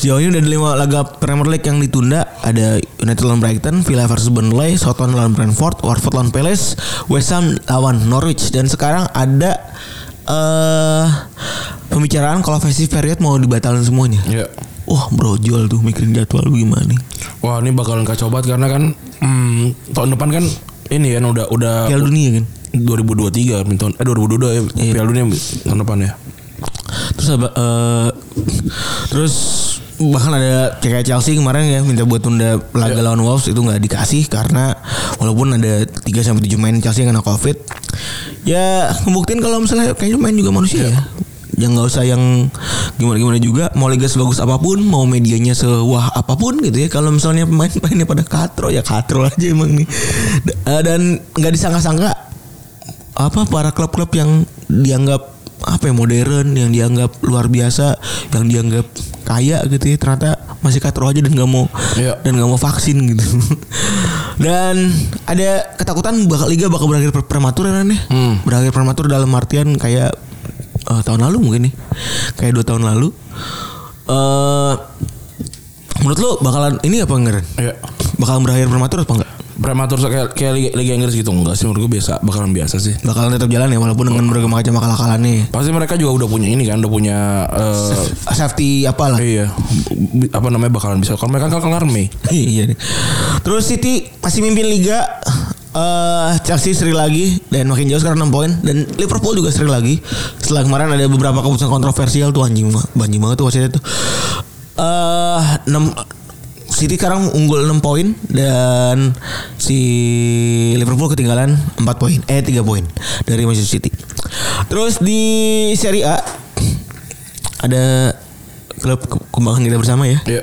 Sejauh ini udah ada lima laga Premier League yang ditunda ada United lawan Brighton, Villa versus Burnley, Southampton lawan Brentford, Watford lawan Palace, West Ham lawan Norwich dan sekarang ada eh pembicaraan kalau festive period mau dibatalkan semuanya. Iya. Wah brojol tuh mikirin jadwal lu gimana nih. Wah ini bakalan kacau banget karena kan hmm, tahun depan kan ini kan udah udah Piala dunia kan. 2023 kan, tahun eh 2022 ya Iya. Piala Dunia tahun depan ya. Terus apa eh, terus bahkan ada kayak Chelsea kemarin ya minta buat tunda laga lawan Wolves itu nggak dikasih karena walaupun ada 3 sampai 7 main Chelsea yang kena Covid. Ya membuktiin kalau misalnya kayaknya main juga manusia ya. Yang nggak usah yang gimana-gimana juga mau liga sebagus apa pun mau medianya sewah apa pun gitu ya kalau misalnya pemain-pemainnya pada katro ya katro aja emang nih dan nggak disangka-sangka apa para klub-klub yang dianggap apa ya modern yang dianggap luar biasa yang dianggap kaya gitu ya ternyata masih katro aja dan nggak mau Iya. dan nggak mau vaksin gitu dan ada ketakutan bakal liga bakal berakhir pre- prematur ya Ran, ya? Hmm. berakhir prematur dalam artian kayak eh, tahun lalu mungkin nih kayak dua tahun lalu eh menurut lo bakalan ini apa enggak? Iya. bakalan berakhir prematur apa enggak Prematur kayak kayak Liga, Liga Inggris gitu enggak sih menurut gue biasa bakalan biasa sih. bakalan tetap jalan ya walaupun dengan berbagai macam akal-akalan nih Pasti mereka juga udah punya ini kan, udah punya eh, safety apa lah iya apa namanya bakalan bisa. Kalau mereka kan kelar Mei. iya nih. Terus City masih mimpin liga. eh Chelsea seri lagi dan makin jauh sekarang 6 poin dan Liverpool juga seri lagi. Setelah kemarin ada beberapa keputusan kontroversial tuh anjing anjing banget tuh wasitnya tuh. Eh 6 City sekarang unggul 6 poin dan si Liverpool ketinggalan 4 poin. Eh 3 poin dari Manchester City. Terus di Serie A ada klub ke- kembangan kita bersama ya Iya.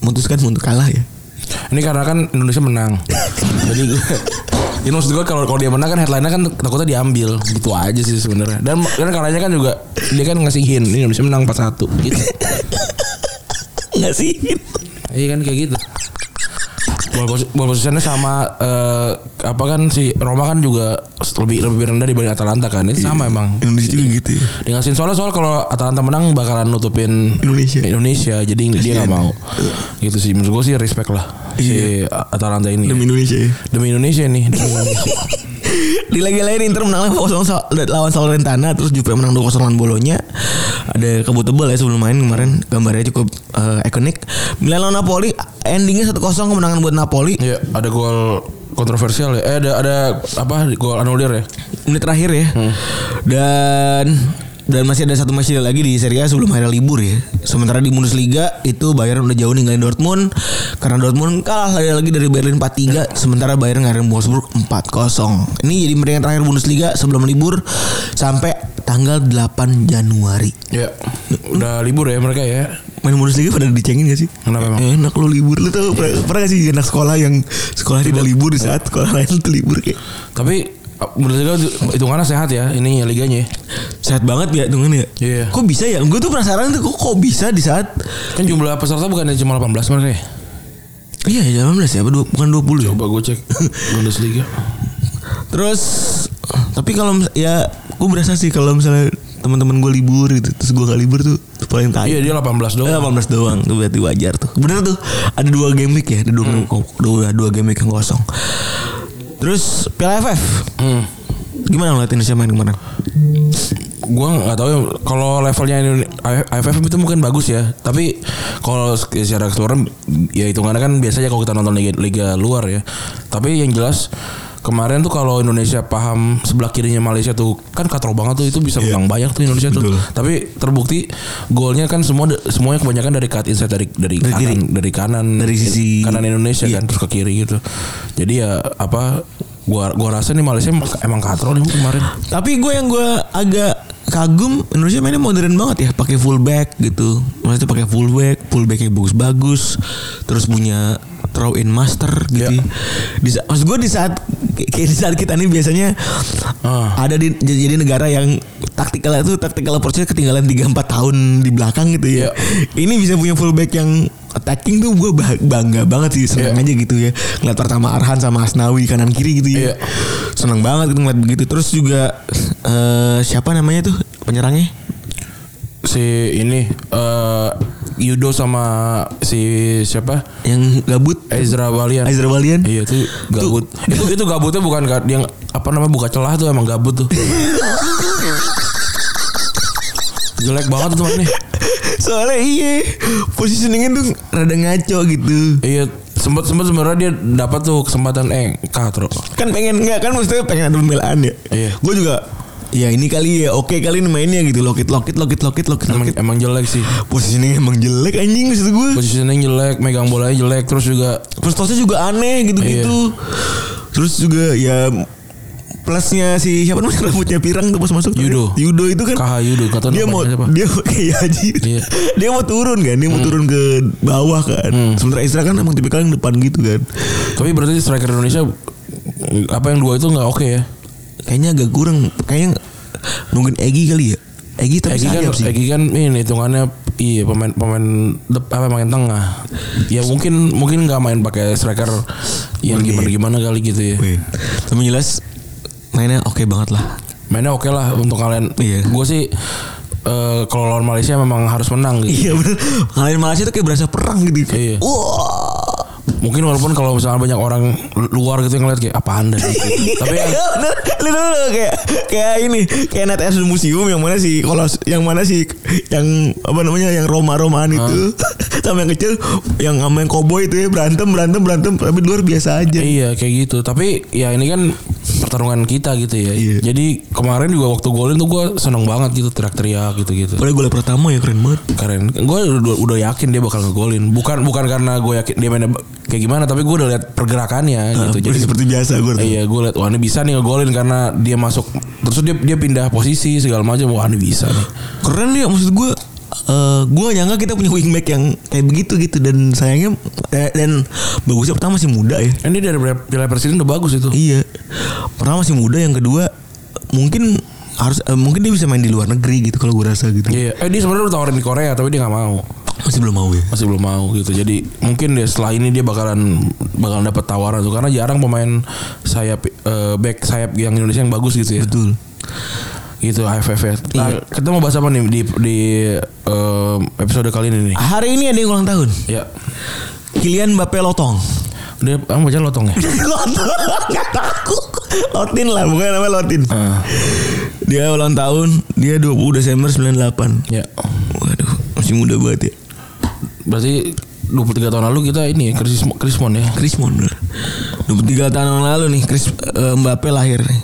memutuskan untuk kalah ya. Ini karena kan Indonesia menang. Jadi ini maksud gue kalau kalau dia menang kan headline-nya kan takutnya diambil gitu aja sih sebenarnya. Dan dan kalahnya kan juga dia kan ngasih hint ini Indonesia menang 4-1 gitu. Sih. Iya kan kayak gitu. Ball, posi- ball positionnya sama eh, apa kan si Roma kan juga lebih lebih rendah dibanding Atalanta kan. Itu sama emang. Indonesia juga gitu ya. Ngasihin soalnya soal kalau Atalanta menang bakalan nutupin Indonesia. Indonesia jadi dia nggak mau. Gitu sih menurut gue sih respect lah si Atalanta ini. Demi Indonesia ya. Demi Indonesia nih. Demi Indonesia. Di laga lain Inter menang 0 lawan Salernitana terus Juve menang 2-0 lawan Bolonya. Ada kabut tebal ya sebelum main kemarin gambarnya cukup eh, ikonik. Milan lawan Napoli endingnya 1-0 kemenangan buat Napoli. Iya, ada gol kontroversial ya. Eh ada ada apa gol anulir ya. menit terakhir ya. Dan dan masih ada satu match lagi di Serie A sebelum akhirnya libur ya. Sementara di Bundesliga itu Bayern udah jauh ninggalin Dortmund karena Dortmund kalah lagi lagi dari Berlin 4-3 sementara Bayern ngalahin Wolfsburg 4-0. Ini jadi peringkat terakhir Bundesliga sebelum libur sampai tanggal 8 Januari. Ya, udah libur ya mereka ya. Main Bundesliga pada dicengin gak sih? Kenapa emang? Enak lu libur lu tau pernah, pernah gak sih anak sekolah yang sekolah tidak libur di saat sekolah lain tuh libur kayak Tapi Bundesliga hitungannya sehat ya ini liganya. Sehat banget ya hitungannya ya. Iya. Kok bisa ya? Gue tuh penasaran tuh kok, kok bisa di saat Kan jumlah peserta bukan cuma 18 mereka ya? Iya ya 18 ya, du- bukan 20 ya. Coba gue cek Bundesliga. Terus Tapi kalau ya gue berasa sih kalau misalnya teman-teman gue libur gitu terus gue gak libur tuh paling tai. Iya dia 18 Eh, doang. 18 doang tuh berarti wajar tuh. Bener tuh ada dua game week ya, ada dua, dua, dua game week yang kosong. Terus Piala AFF Hmm. gimana ngeliat Indonesia main kemarin? Gua nggak tahu ya kalau levelnya AFF itu mungkin bagus ya. Tapi kalau secara keseluruhan ya hitungannya kan biasanya kalau kita nonton liga, liga luar ya. Tapi yang jelas kemarin tuh kalau Indonesia paham sebelah kirinya Malaysia tuh kan katro banget tuh itu bisa menang banyak tuh Indonesia tuh. Betul. Tapi terbukti golnya kan semua semuanya kebanyakan dari cut inside dari dari, Dari kanan kiri. dari kanan Dari sisi- kanan Indonesia Iya. kan terus ke kiri gitu. Jadi ya apa gua gua rasa nih Malaysia emang, emang katro nih kemarin. Tapi gue yang gue agak kagum Indonesia mainnya modern banget ya, pakai fullback gitu. Maksudnya pakai fullback, fullbacknya bagus-bagus, terus punya throw in master gitu. Iya. Di sa- maksud gue di saat kayak di saat kita nih biasanya Ah. ada di jadi negara yang taktikal itu taktikal approach-nya ketinggalan 3-4 tahun di belakang gitu ya. Iya. Ini bisa punya fullback yang attacking tuh gue bangga banget sih senang Iya. aja gitu ya. Ngeliat pertama Arhan sama Asnawi kanan kiri gitu ya. Iya. Seneng banget gitu ngeliat begitu. Terus juga eh siapa namanya tuh penyerangnya? Si ini eh Yudo sama si siapa Yang gabut Ezra Walian Ezra Walian. iya itu gabut itu itu gabutnya bukan ka- yang apa namanya buka celah tuh emang gabut tuh jelek banget tuh nih Soalnya iya positioningnya tuh rada ngaco gitu. iya sempat sempat sebenarnya dia dapat tuh kesempatan eh katro Kan pengen nggak kan maksudnya pengen ada pembelaan ya. Iya. Gue juga ya ini kali ya oke kali ini mainnya gitu lokit lokit lokit lokit lokit emang lokit. emang jelek sih Positioningnya emang jelek anjing maksud gue. positioning jelek megang bolanya jelek terus juga First toss-nya juga aneh gitu-gitu. Terus juga ya plusnya si siapa namanya rambutnya pirang tuh pas masuk tuh. Yudo. Yudo itu kan KH Yudo kata dia mau dia kayak Haji Iya. dia mau turun kan dia mau turun ke bawah kan sementara Isra kan emang tipikal yang depan gitu kan tapi berarti striker Indonesia apa yang dua itu nggak oke ya kayaknya agak kurang kayaknya nungguin Egi kali ya Egi tapi Egi kan, sih Egi kan ini hitungannya iya pemain pemain dep- apa main tengah. Ya mungkin mungkin nggak main pakai striker yang gimana gimana kali gitu ya. Wih. tapi jelas mainnya oke banget lah Mainnya oke lah untuk kalian. Iya. Gue sih eh, kalau lawan Malaysia memang harus menang gitu. iya bener ngalahin Malaysia tuh kayak berasa perang gitu Iya. wah Mungkin walaupun kalau misalnya banyak orang luar gitu yang ngeliat kayak apa anda gitu. Tapi yang bener Lu dulu kayak Kayak ini Kayak net air museum Yang mana sih Kalau Yang mana sih Yang Apa namanya Yang Roma-Romaan itu Sama yang kecil Yang sama yang cowboy itu ya Berantem Berantem Berantem Tapi luar biasa aja Iya kayak gitu. Tapi ya ini kan pertarungan kita gitu ya. Iya. Jadi kemarin juga waktu golin tuh gue seneng banget gitu teriak-teriak gitu-gitu. Padahal gol pertama ya keren banget keren gue udah, udah yakin dia bakal ngegolin bukan bukan karena gue yakin dia mainnya kayak gimana tapi gue udah lihat pergerakannya gitu. Jadi seperti biasa gue iya gue lihat wah ini bisa nih ngegolin karena dia masuk. Terus dia dia pindah posisi segala macam. Wah ini bisa nih. Keren ya Maksud gue eh gue gak nyangka kita punya wingback yang kayak begitu gitu. Dan sayangnya eh, dan bagusnya pertama masih muda ya. Ini dari piala presiden udah bagus itu. Iya. Pertama masih muda yang kedua mungkin harus eh, mungkin dia bisa main di luar negeri gitu kalau gue rasa gitu. Iya. Eh dia sebenarnya udah tawarin di Korea tapi dia nggak mau masih belum mau ya masih belum mau gitu jadi mungkin deh setelah ini dia bakalan bakalan dapat tawaran tuh karena jarang pemain sayap eh, back sayap yang Indonesia yang bagus gitu ya betul gitu AFF ya. Nah, Iya. kita mau bahas apa nih di di em, episode kali ini nih? Hari ini ada yang ulang tahun. Ya. Kylian Mbappe Lotong. Dia kamu baca lotong ya? Lotong tahu. Lotin lah, bukan namanya Lotin. Ah, Dia ulang tahun, dia 20 Desember 98. ya. Waduh, masih muda banget ya. Berarti 23 tahun lalu kita ini ya, Chris Chrismon ya. Krismon bener. 23 tahun lalu nih Chris eh, Mbappe lahir nih.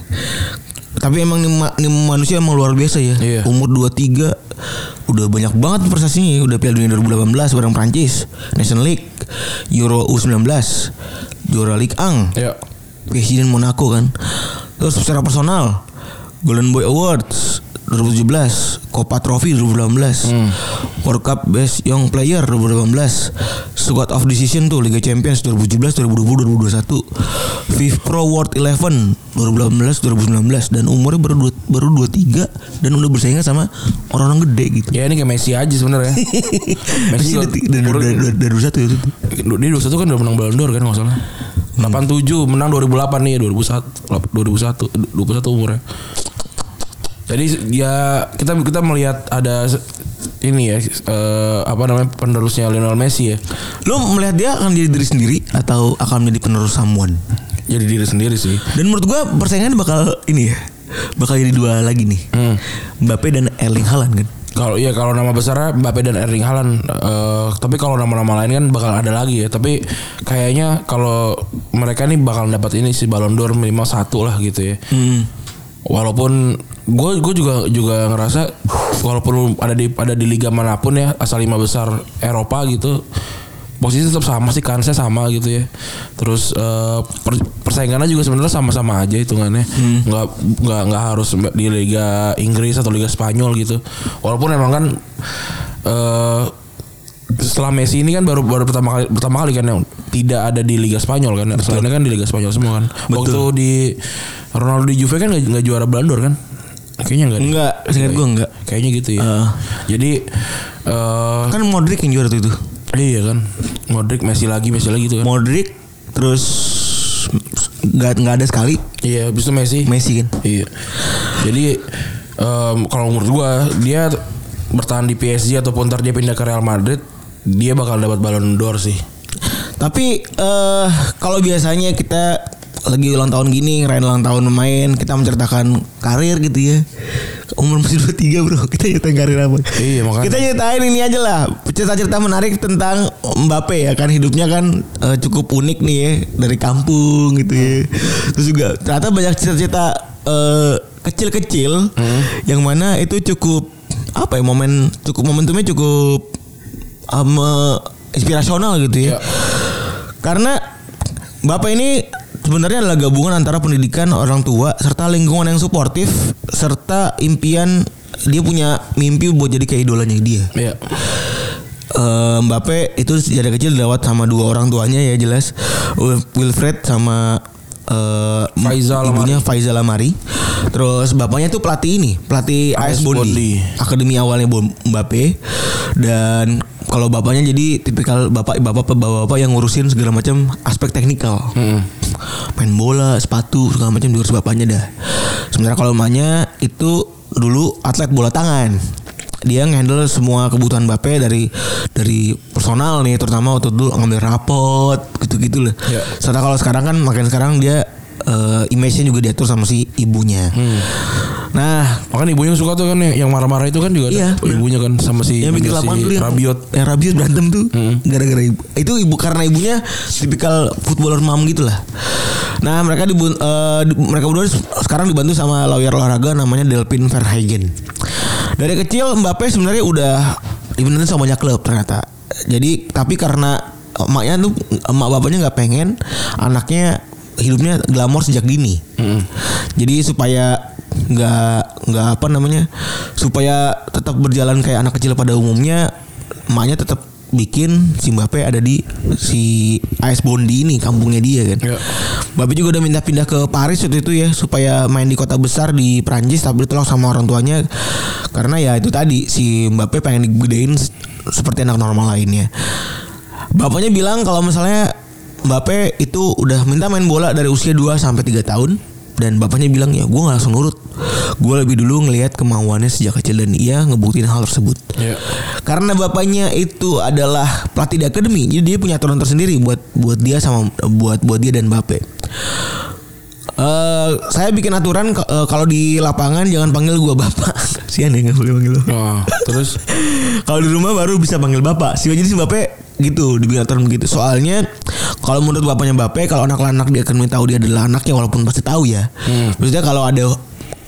Tapi emang nih, ma- nih manusia emang luar biasa ya. Iya. Umur 23 udah banyak banget prestasinya. Udah Piala Dunia 2018 bareng Prancis, Nation League, Euro U19, juara Ligue 1, Ya. Presiden Monaco kan. Terus secara personal Golden Boy Awards 2017, Copa Trophy 2018, World Cup Best Young Player 2018, Squad of Decision tuh Liga Champions 2017, 2020, 2021, FIFA Pro World 11 2018, 2019 dan umurnya baru dua, baru 23 dan udah bersaing sama orang-orang gede gitu. Ya ini kayak Messi aja sebenarnya. Messi udah dari umur- dari dari 21 ya itu. Dia 21 kan udah menang Ballon d'Or kan nggak salah. 87 menang 2008 nih 2001 2001 21 umurnya. Jadi ya kita kita melihat ada ini ya eh, apa namanya penerusnya Lionel Messi ya. Lo melihat dia akan jadi diri sendiri atau akan menjadi penerus someone? Jadi diri sendiri sih. Dan menurut gua persaingan bakal ini ya. Bakal jadi dua lagi nih. Hmm. Mbappe dan Erling Haaland kan. Kalau iya kalau nama besarnya Mbappe dan Erling Haaland, eh, tapi kalau nama-nama lain kan bakal ada lagi ya. Tapi kayaknya kalau mereka nih bakal dapat ini sih Ballon d'Or minimal satu lah gitu ya. Hmm. Walaupun gue gue juga juga ngerasa walaupun ada di ada di liga mana pun ya asal lima besar Eropa gitu posisi tetap sama sih kansnya sama gitu ya. Terus eh, per- persaingannya juga sebenarnya sama-sama aja hitungannya. Nggak nggak nggak harus di liga Inggris atau liga Spanyol gitu. Walaupun emang kan eh setelah Messi ini kan baru baru pertama kali pertama kali kan yang tidak ada di Liga Spanyol kan. Selainnya kan di Liga Spanyol semua kan. Waktu di Ronaldo di Juve kan nggak nggak juara Ballon d'Or kan? Kayaknya enggak. Enggak, seingat gua enggak. Kayaknya gitu ya. Heeh. Jadi eh Kan Modric yang juara tuh itu. iya kan. Modric Messi lagi Messi lagi gitu kan. Modric terus nggak nggak ada sekali Iya, habis itu Messi. Messi kan. Iya. Jadi em, kalau menurut gua dia bertahan di PSG ataupun ntar dia pindah ke Real Madrid, dia bakal dapat Ballon d'Or sih. Tapi eh kalau biasanya kita lagi ulang tahun gini ngerayain ulang tahun pemain kita menceritakan karir gitu ya. Umur masih 23 bro kita ceritain karir apa? Iya, makanya. kita ceritain ini aja lah cerita-cerita menarik tentang Mbappe ya kan. Hidupnya kan eh, cukup unik nih ya dari kampung gitu ya. Terus juga ternyata banyak cerita-cerita eh, kecil-kecil yang mana itu cukup apa ya momen cukup momentumnya cukup um, inspirasional gitu ya. Ya. Karena Bapak ini sebenarnya adalah gabungan antara pendidikan orang tua serta lingkungan yang suportif serta impian dia punya mimpi buat jadi kayak idolanya dia. Iya. Eh, Mbappe itu sejak dari kecil dilawat sama dua orang tuanya ya jelas Wil- Wilfred sama eh, Faisal ibunya Faizal Lamari. Terus bapaknya tuh pelatih ini, pelatih AS AS Bondi. Bondi. Akademi awalnya Mbappe dan kalau bapaknya jadi tipikal bapak bapak bapak, bapak yang ngurusin segala macam aspek teknikal. Main bola, sepatu segala macam diurus bapaknya dah. Sementara kalau emaknya itu dulu atlet bola tangan. Dia ngehandle semua kebutuhan Mbappe dari dari personal nih terutama waktu dulu ngambil rapot gitu-gitu loh. Ya. Serta kalau sekarang kan makin sekarang dia eh, image-nya juga diatur sama si ibunya. Nah, Makanya ibunya suka tuh kan ya, yang marah-marah itu kan juga ada Iya. ibunya kan sama si yang bikin si lapangan yang Rabiot. yang Rabiot berantem tuh gara-gara ibu itu ibu karena ibunya tipikal footballer mom gitu lah nah mereka dibun eh, di- mereka berdua sekarang dibantu sama lawyer olahraga namanya Delpin Verhagen dari kecil Mbappe sebenarnya udah dibenerin sama banyak klub ternyata. Jadi tapi karena emaknya tuh emak bapaknya nggak pengen anaknya hidupnya glamor sejak dini. Jadi supaya nggak nggak apa namanya supaya tetap berjalan kayak anak kecil pada umumnya emaknya tetap bikin si Mbappe ada di si AS Bondi ini kampungnya dia kan. Ya. Mbappe juga udah minta pindah ke Paris waktu itu ya supaya main di kota besar di Prancis tapi ditolak sama orang tuanya karena ya itu tadi si Mbappe pengen digedein seperti anak normal lainnya. Bapaknya bilang kalau misalnya Mbappe itu udah minta main bola dari usia 2 sampai 3 tahun dan bapaknya bilang ya gue nggak langsung nurut. Gue lebih dulu ngelihat kemauannya sejak kecil dan ia ngebuktiin hal tersebut. Iya. Karena bapaknya itu adalah pelatih di akademi, jadi dia punya aturan tersendiri buat buat dia sama buat buat dia dan Mbappe. Eh, saya bikin aturan eh, kalau di lapangan jangan panggil gua bapak. Kasihan ya nggak boleh panggil lo. Oh, terus Kalau di rumah baru bisa panggil bapak. Sih jadi si Mbappe gitu dibikin aturan begitu. Soalnya kalau menurut bapaknya Mbappe kalau anak-anak dia akan tahu dia adalah anaknya walaupun pasti tahu ya. Maksudnya kalau ada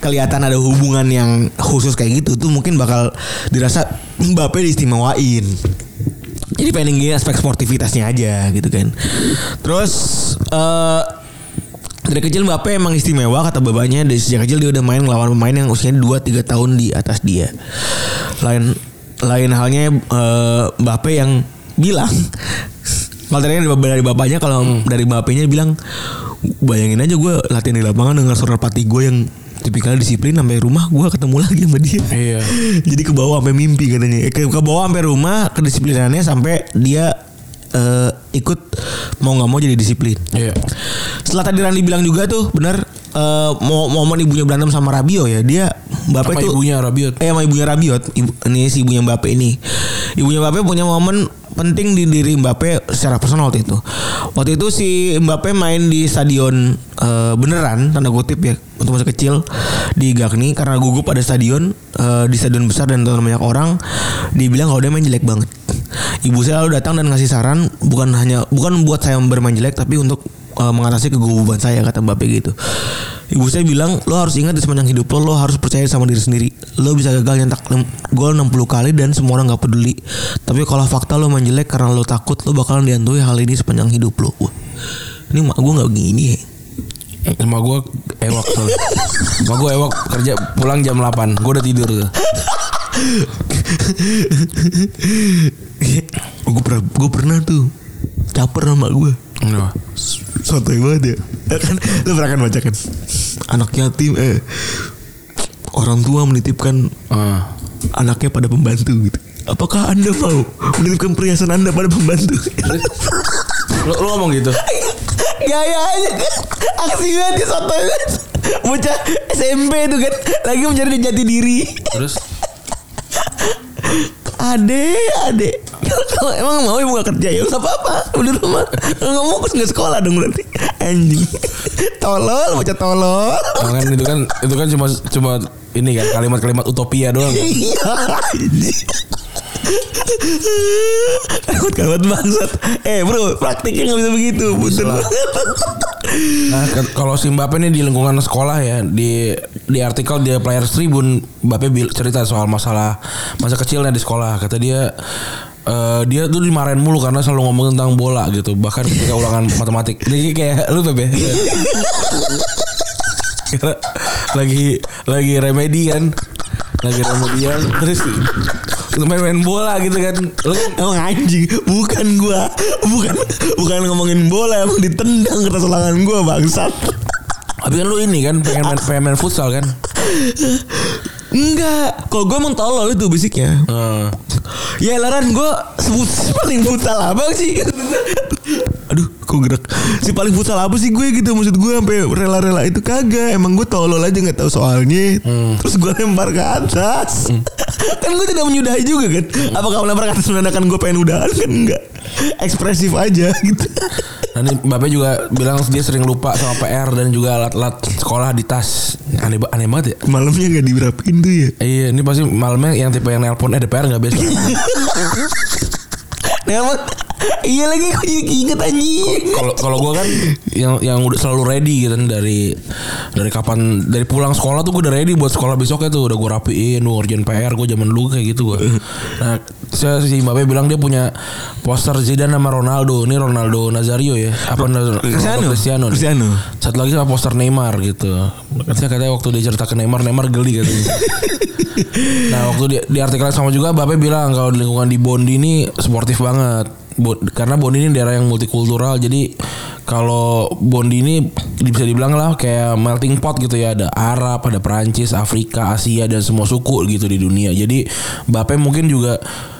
kelihatan ada hubungan yang khusus kayak gitu tuh mungkin bakal dirasa Mbappe diistimewain. Jadi pengen ingin aspek sportivitasnya aja gitu kan. Terus eh dari kecil Mbappe emang istimewa kata bapaknya dari sejak kecil dia udah main ngelawan pemain yang usianya 2-3 tahun di atas dia. Lain lain halnya eh, Mbappe yang bilang kalau tadi dari, dari bapaknya kalau dari bapaknya bilang bayangin aja gue latihan di lapangan dengan suara pelatih gue yang tipikal disiplin sampai rumah gue ketemu lagi sama dia. Iya. Jadi ke bawah sampai mimpi katanya. Eh, ke, ke bawah sampai rumah kedisiplinannya sampai dia eh ikut mau nggak mau jadi disiplin. Iya. Setelah tadi Randi bilang juga tuh benar eh, mau momen ibunya berantem sama Rabio ya dia Bape Sama tuh ibunya Rabiot. Eh sama ibunya Rabiot ibu, Ini si ibunya Mbappe ini Ibunya Mbappe punya momen penting di diri Mbappe secara personal waktu itu. Waktu itu si Mbappe main di stadion eh, beneran Tanda kutip ya Untuk masa kecil Di Gagni Karena gugup pada stadion eh, Di stadion besar dan tonton banyak orang Dibilang kalau dia main jelek banget Ibu saya lalu datang dan ngasih saran Bukan hanya Bukan buat saya bermain jelek Tapi untuk eh, mengatasi kegugupan saya kata Mbappe gitu. Ibu saya bilang lo harus ingat di sepanjang hidup lo lo harus percaya sama diri sendiri. Lo bisa gagal nyetak gol 60 kali dan semua orang nggak peduli. Tapi kalau fakta lo main jelek karena lo takut lo bakalan dihantui hal ini sepanjang hidup lo. Wah, ini mak gue nggak gini ya. Sama gue ewak tuh. Sama gue ewak kerja pulang jam 8. Gue udah tidur tuh. gue pernah gue pernah tuh caper sama gue. Kenapa? Sotoy banget ya. Ya kan lo pernah kan baca kan anak yatim eh orang tua menitipkan Ah. anaknya pada pembantu gitu. Apakah anda mau menitipkan perhiasan anda pada pembantu? Lu, lu ngomong gitu? Gaya aja kan Aksi banget di soto kan Bocah SMP tuh kan Lagi mencari jati diri Terus Ade Ade. Kalau emang mau ibu gak kerja ya Gak apa-apa. Udah rumah. Kalau gak mau gak sekolah dong berarti. Anjing. Tolol Bocah tolol. Kan itu kan itu kan cuma cuma ini kan kalimat-kalimat utopia doang. Iya Kalimat bangsat Eh bro Praktiknya gak bisa begitu banget Nah, kalau si Mbappe nih di lingkungan sekolah ya di di artikel di Players Tribune Mbappe cerita soal masalah masa kecilnya di sekolah. Kata dia eh, dia tuh dimarahin mulu karena selalu ngomong tentang bola gitu. Bahkan ketika ulangan matematik. Ini kayak lu Bebe. Karena lagi lagi remedi kan. Lagi remedian terus main-main bola gitu kan. Lu Emang anjing. Bukan gua. Bukan Bukan ngomongin bola Emang ditendang kertas ulangan gua bangsat. Tapi kan lu ini kan pengen main, pengen main futsal kan. Enggak. Kalau gua emang tolol itu basicnya. Eh, Ya laran gua sebut paling futsal apa sih Aduh kok gerak? Si paling futsal apa sih gue gitu? Maksud gue sampai rela-rela itu kagak. Emang gue tolol aja gak tahu soalnya. Terus gue lempar ke atas. Kan gue tidak menyudahi juga kan? Apakah melempar ke atas menandakan gue pengen udahan kan? Enggak Ekspresif aja gitu. Nanti Bapak juga bilang dia sering lupa sama PR dan juga alat-alat sekolah di tas. Aneh, aneh banget ya. Malamnya gak diberapin tuh ya? Iya, ini pasti malamnya yang tipe yang nelpon eh ada PR nggak besok. Iya lagi gue inget anjing Kalau kalau gue kan yang yang udah selalu ready gitu kan dari dari kapan dari pulang sekolah tuh gue udah ready buat sekolah besoknya tuh udah gue rapiin, gue ngerjain PR gue zaman dulu kayak gitu gue. Nah, saya si Mbappe bilang dia punya poster Zidane sama Ronaldo. Ini Ronaldo Nazario ya. Apa Ronaldo Cristiano. Cristiano. Cristiano. Satu lagi sama poster Neymar gitu. Katanya katanya waktu dia cerita ke Neymar, Neymar geli katanya. nah waktu di, di artikel sama juga Bape bilang kalau di lingkungan di Bondi ini sportif banget. Bo- karena Bondi ini daerah yang multikultural jadi kalau Bondi ini bisa dibilang lah kayak melting pot gitu ya ada Arab, ada Perancis, Afrika, Asia dan semua suku gitu di dunia. Jadi Bape mungkin juga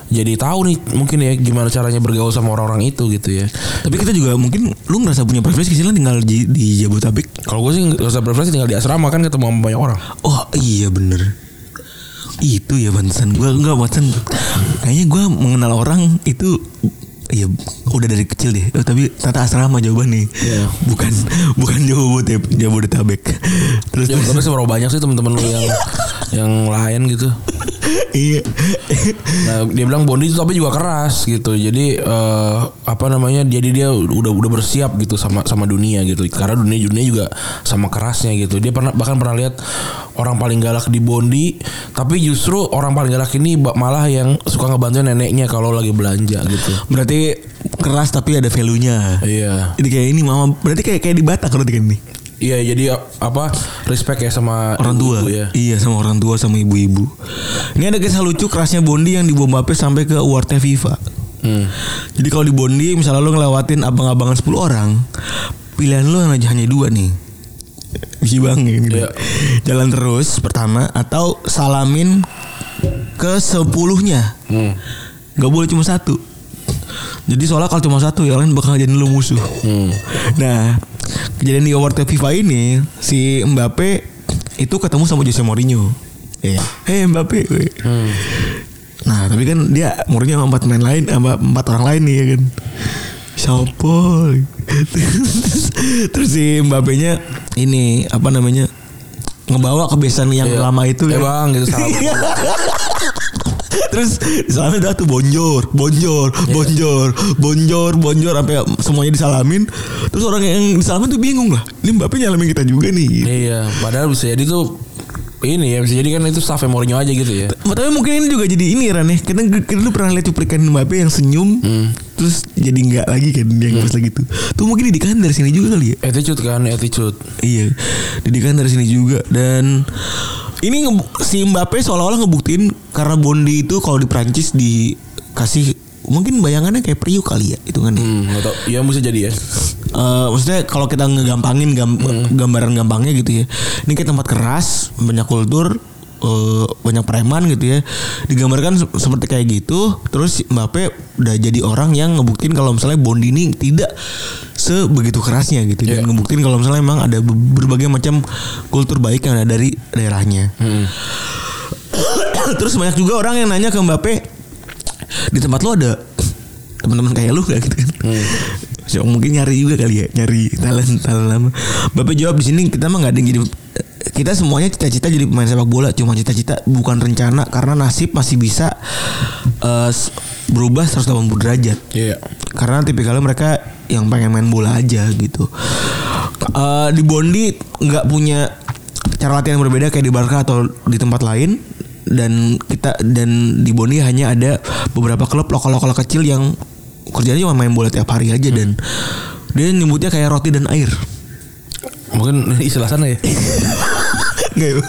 jadi tahu nih mungkin ya gimana caranya bergaul sama orang-orang itu gitu ya. Tapi kita juga mungkin lu ngerasa punya privilege sih tinggal di, di Jabodetabek. Kalau gue sih usah preferensi tinggal di asrama kan ketemu sama banyak orang. Oh iya bener Itu ya Bansan Gue enggak Bansan Kayaknya gue mengenal orang itu Iya udah dari kecil deh oh, Tapi tata asrama jawaban nih Iya. Bukan Bukan Jabodetabek Jabodetabek Terus Ya, tapi seberapa banyak sih teman-teman lu yang yang lain gitu. Iya Nah, dia bilang Bondi itu tapi juga keras gitu. Jadi eh, apa namanya? Jadi dia udah udah bersiap gitu sama sama dunia gitu. Karena dunia dunia juga sama kerasnya gitu. Dia pernah bahkan pernah lihat orang paling galak di Bondi, tapi justru orang paling galak ini malah yang suka ngebantuin neneknya kalau lagi belanja gitu. Berarti keras tapi ada value-nya Iya. Jadi kayak ini mama Berarti kayak kayak di Batak berarti kan nih Iya, jadi apa? Respect ya sama orang tua ibu-ibu ya. iya sama orang tua sama ibu-ibu ini ada kisah lucu kerasnya Bondi yang dibawa Mbappe sampai ke awardnya FIFA Hmm. jadi kalau di Bondi misalnya lo ngelewatin abang-abangan 10 orang pilihan lo hanya hanya dua nih Isi bang gitu. Iya. Jalan terus pertama atau salamin ke sepuluhnya. Hmm. Gak boleh cuma satu. Jadi soalnya kalau cuma satu yang lain bakal jadi lu musuh. Nah, kejadian di award FIFA ini si Mbappe itu ketemu sama Jose Mourinho. Iya. Hei Mbappe. weh. Nah, tapi kan dia Mourinho sama empat pemain lain sama empat orang lain nih ya kan. Siapa? terus, si Mbappe-nya ini apa namanya? ngebawa kebiasaan yang Iya. lama itu Eh ya. bang gitu salah. Terus di sana udah tuh bonjor, bonjor, bonjor, bonjor, bonjor sampai semuanya disalamin. Terus orang yang disalamin tuh bingung lah. Ini Mbappe nyalamin kita juga nih. iya, padahal bisa jadi tuh ini ya bisa jadi kan itu staff Mourinho aja gitu ya. Tapi mungkin ini juga jadi ini Ran ya. Karena kita lu pernah lihat cuplikan Mbappe yang senyum terus jadi nggak lagi kan yang pas lagi itu. Tuh mungkin didikan dari sini juga kali ya. Attitude kan, attitude. Iya, didikan dari sini juga dan ini si Mbappe seolah-olah ngebuktiin karena Bondi itu kalau di Prancis dikasih mungkin bayangannya kayak Priuk kali ya itu kan. ya. Hmm, nggak tau. Ya bisa jadi ya. Eh, maksudnya kalau kita ngegampangin gam- gambaran gampangnya gitu ya. Ini kayak tempat keras, banyak kultur, eh, banyak preman gitu ya. Digambarkan se- seperti kayak gitu. Terus Mbappe udah jadi orang yang ngebuktiin kalau misalnya Bondi ini tidak sebegitu kerasnya gitu. Dan Iya. ngebuktiin kalau misalnya memang ada be- berbagai macam kultur baik yang ada dari daerahnya. Terus banyak juga orang yang nanya ke Mbappe di tempat lo ada teman-teman kayak lu gak gitu kan? So, mungkin nyari juga kali ya, nyari talent talent lama. Bapak jawab di sini kita mah nggak ada yang jadi kita semuanya cita-cita jadi pemain sepak bola cuma cita-cita bukan rencana karena nasib masih bisa s- berubah 180 derajat Iya. karena tipikalnya mereka yang pengen main bola aja gitu. Eh, di Bondi nggak punya cara latihan yang berbeda kayak di Barca atau di tempat lain dan kita dan di Bondi hanya ada beberapa klub lokal-lokal kecil yang kerjanya cuma main bola tiap hari aja dan dia nyebutnya kayak roti dan air. Mungkin istilah sana ya. Nggak ya?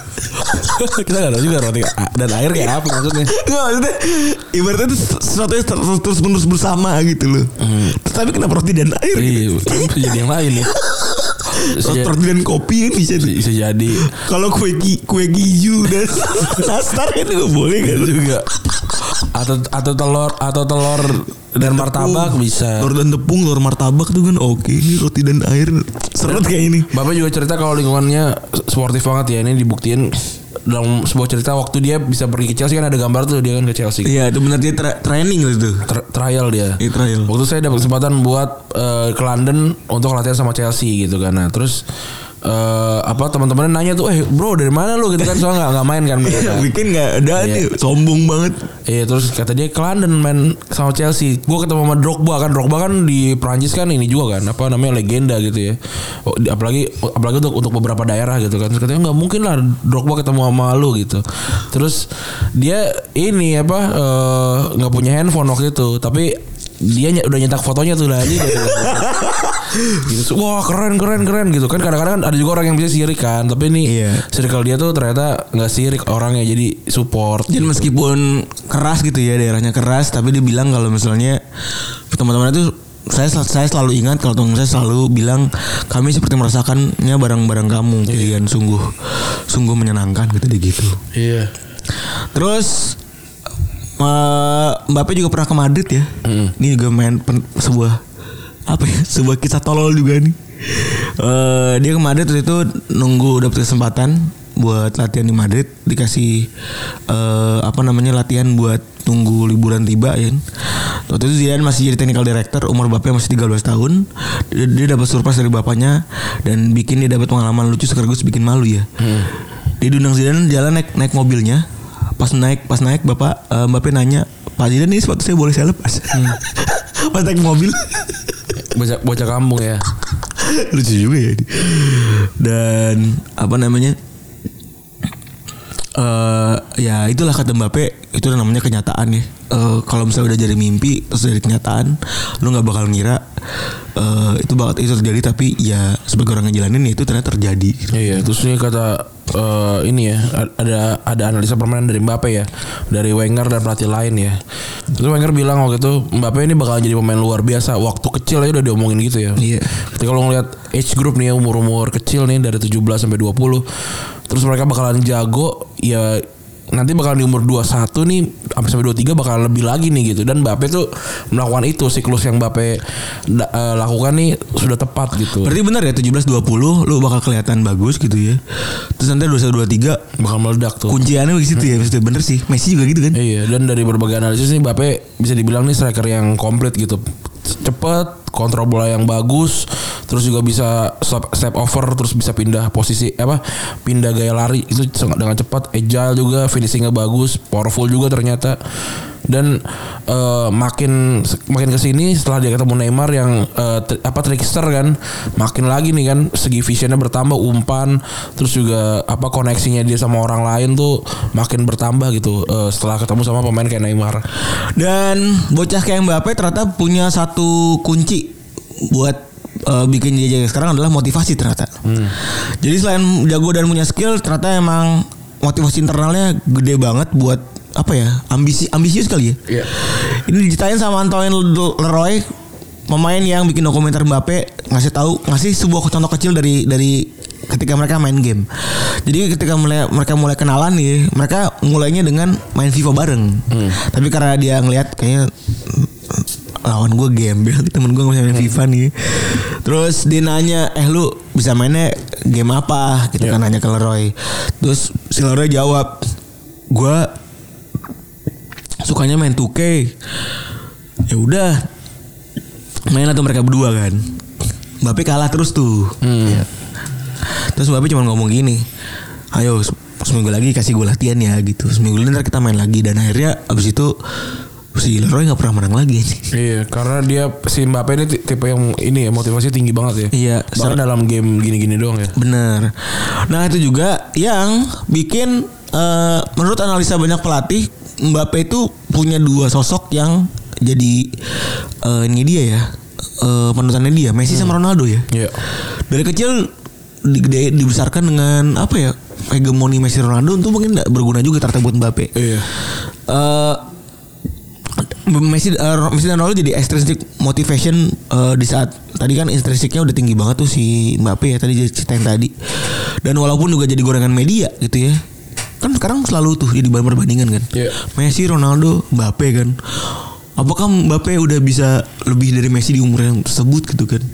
Kita nggak tahu juga roti dan air kayak apa maksudnya. Nggak maksudnya ibaratnya itu sesuatu yang ter- terus menerus bersama gitu loh. Tapi kenapa roti dan air? Iya, bisa jadi yang lain ya. Roti dan kopi kan bisa bisa jadi Kalau kue kue keju dan nastar juga boleh kan juga atau atau telur atau telur dan martabak bisa. Telur dan tepung, telur martabak tuh kan oke. Ini roti dan air seret kayak ini. Bapak juga cerita kalau lingkungannya sportif banget ya ini dibuktiin dalam sebuah cerita waktu dia bisa pergi ke Chelsea kan ada gambar tuh dia kan ke Chelsea. Iya, itu benar dia tra- training gitu. Tra- trial dia. Iya, trial. Waktu saya dapat kesempatan buat eh, ke London untuk latihan sama Chelsea gitu kan. Nah, terus eh, apa teman-temannya nanya tuh, "Eh, bro, dari mana lu?" gitu kan. Soalnya nggak nggak main kan mereka. Weekend nggak ada Iya. nih, sombong banget. Iya terus kata dia ke London main sama Chelsea. Gue ketemu sama Drogba kan. Drogba kan di Prancis kan ini juga kan apa namanya legenda gitu ya. Oh, apalagi apalagi untuk untuk beberapa daerah gitu kan. Terus katanya nggak mungkin lah Drogba ketemu sama lu gitu. Terus dia ini apa eh, nggak punya handphone waktu itu tapi dia ny- udah nyetak fotonya tuh lah aja gitu. gitu. Wah keren keren keren gitu kan kadang-kadang kan ada juga orang yang bisa sirik kan tapi ini Iya. circle dia tuh ternyata nggak sirik orangnya jadi support Dan meskipun keras gitu ya daerahnya keras, tapi dia bilang kalau misalnya teman-teman itu saya saya selalu ingat kalau teman saya selalu bilang kami seperti merasakannya barang-barang kamu pilihan sungguh sungguh menyenangkan gitu dia gitu. Iya. Terus Mbappe juga pernah ke Madrid ya. Ini juga main pen- sebuah apa ya? Sebuah kisah tolol juga nih. Eh, dia ke Madrid waktu itu nunggu dapat kesempatan buat latihan di Madrid dikasih eh, apa namanya latihan buat tunggu liburan tiba ya. Waktu itu Zidane masih jadi technical director, umur Mbappe masih 13 tahun. Dia, dia dapat surprise dari bapaknya dan bikin dia dapat pengalaman lucu sekaligus bikin malu ya. Dia diundang Zidane jalan naik naik mobilnya. Pas naik pas naik bapak eh, Mbappe nanya, Pak Zidane ini sepatu saya boleh saya lepas? pas naik mobil. Bocah, bocah kampung ya. Lucu juga ya. Dan apa namanya? eh ya itulah kata Mbappe itu namanya kenyataan ya. Eh, kalau misalnya udah jadi mimpi terus jadi kenyataan, lu nggak bakal ngira eh, itu bakal itu terjadi tapi ya sebagai orang ngejalanin ya itu ternyata terjadi. Iya, terus ini kata eh, ini ya ada ada analisa permainan dari Mbappe ya, dari Wenger dan pelatih lain ya. Terus Wenger bilang waktu itu Mbappe ini bakal jadi pemain luar biasa. Waktu kecil aja udah diomongin gitu ya. Iya. Tapi kalau ngeliat age group nih ya umur-umur kecil nih dari 17 sampai 20 terus mereka bakalan jago ya nanti bakalan di umur 21 nih sampai sampai 23 bakal lebih lagi nih gitu dan Mbappe tuh melakukan itu siklus yang Mbappe da- eh, lakukan nih sudah tepat gitu. Berarti benar ya 17 20 lu bakal kelihatan bagus gitu ya. Terus nanti 21 23 bakal meledak tuh. kunciannya di situ ya. Maksudnya bener sih. Messi juga gitu kan. Iya dan dari berbagai analisis nih Mbappe bisa dibilang nih striker yang komplit gitu cepet kontrol bola yang bagus terus juga bisa step, step over terus bisa pindah posisi apa pindah gaya lari. Itu dengan cepat. Agile juga finishingnya bagus powerful juga ternyata. Dan eh, makin makin ke sini setelah dia ketemu Neymar yang eh, tri- apa trickster kan makin lagi nih kan segi visionnya bertambah umpan terus juga apa koneksinya dia sama orang lain tuh makin bertambah gitu eh, setelah ketemu sama pemain kayak Neymar. Dan bocah kayak Mbappe ternyata punya satu kunci buat eh, bikin dia jaga sekarang adalah motivasi ternyata. Jadi selain jago dan punya skill, ternyata emang motivasi internalnya gede banget buat apa ya ambisi ambisius kali ya. Iya. Ini diceritain sama Antoine Leroy pemain yang bikin dokumenter Mbappe ngasih tahu ngasih sebuah contoh kecil dari dari ketika mereka main game. Jadi ketika mulai mereka mulai kenalan nih, mereka mulainya dengan main FIFA bareng. Tapi karena dia ngelihat kayaknya lawan gue gembel temen gue main FIFA nih. Terus dia nanya eh lu bisa mainnya game apa? Gitu kan nanya ke Leroy. Terus si Leroy jawab gue sukanya main 2K ya udah main atau mereka berdua kan. Mbappe kalah terus tuh. Ya. terus Mbappe cuma ngomong gini ayo se- seminggu lagi kasih gue latihan ya gitu. Seminggu lagi ntar kita main lagi. Dan akhirnya abis itu si Leroy nggak pernah menang lagi Iya, karena dia si Mbappe ini ti- tipe yang ini ya motivasi tinggi banget ya. Iya, Bahkan dalam game gini-gini doang ya. Bener. Nah itu juga yang bikin eh, menurut analisa banyak pelatih Mbappe itu punya dua sosok yang jadi eh, ini dia ya eh, panutannya dia Messi sama Ronaldo ya. Iya. Dari kecil di, dibesarkan dengan apa ya hegemoni Messi Ronaldo itu mungkin nggak berguna juga ternyata buat Mbappe. Iya. Eh, Messi, eh, Messi dan Ronaldo jadi extrinsic motivation eh, di saat tadi kan intrinsicnya udah tinggi banget tuh si Mbappe ya tadi ceritain tadi. Dan walaupun juga jadi gorengan media gitu ya kan sekarang selalu tuh jadi bahan perbandingan kan. Iya. Messi Ronaldo Mbappe kan. Apakah Mbappe udah bisa lebih dari Messi di umur yang tersebut gitu kan?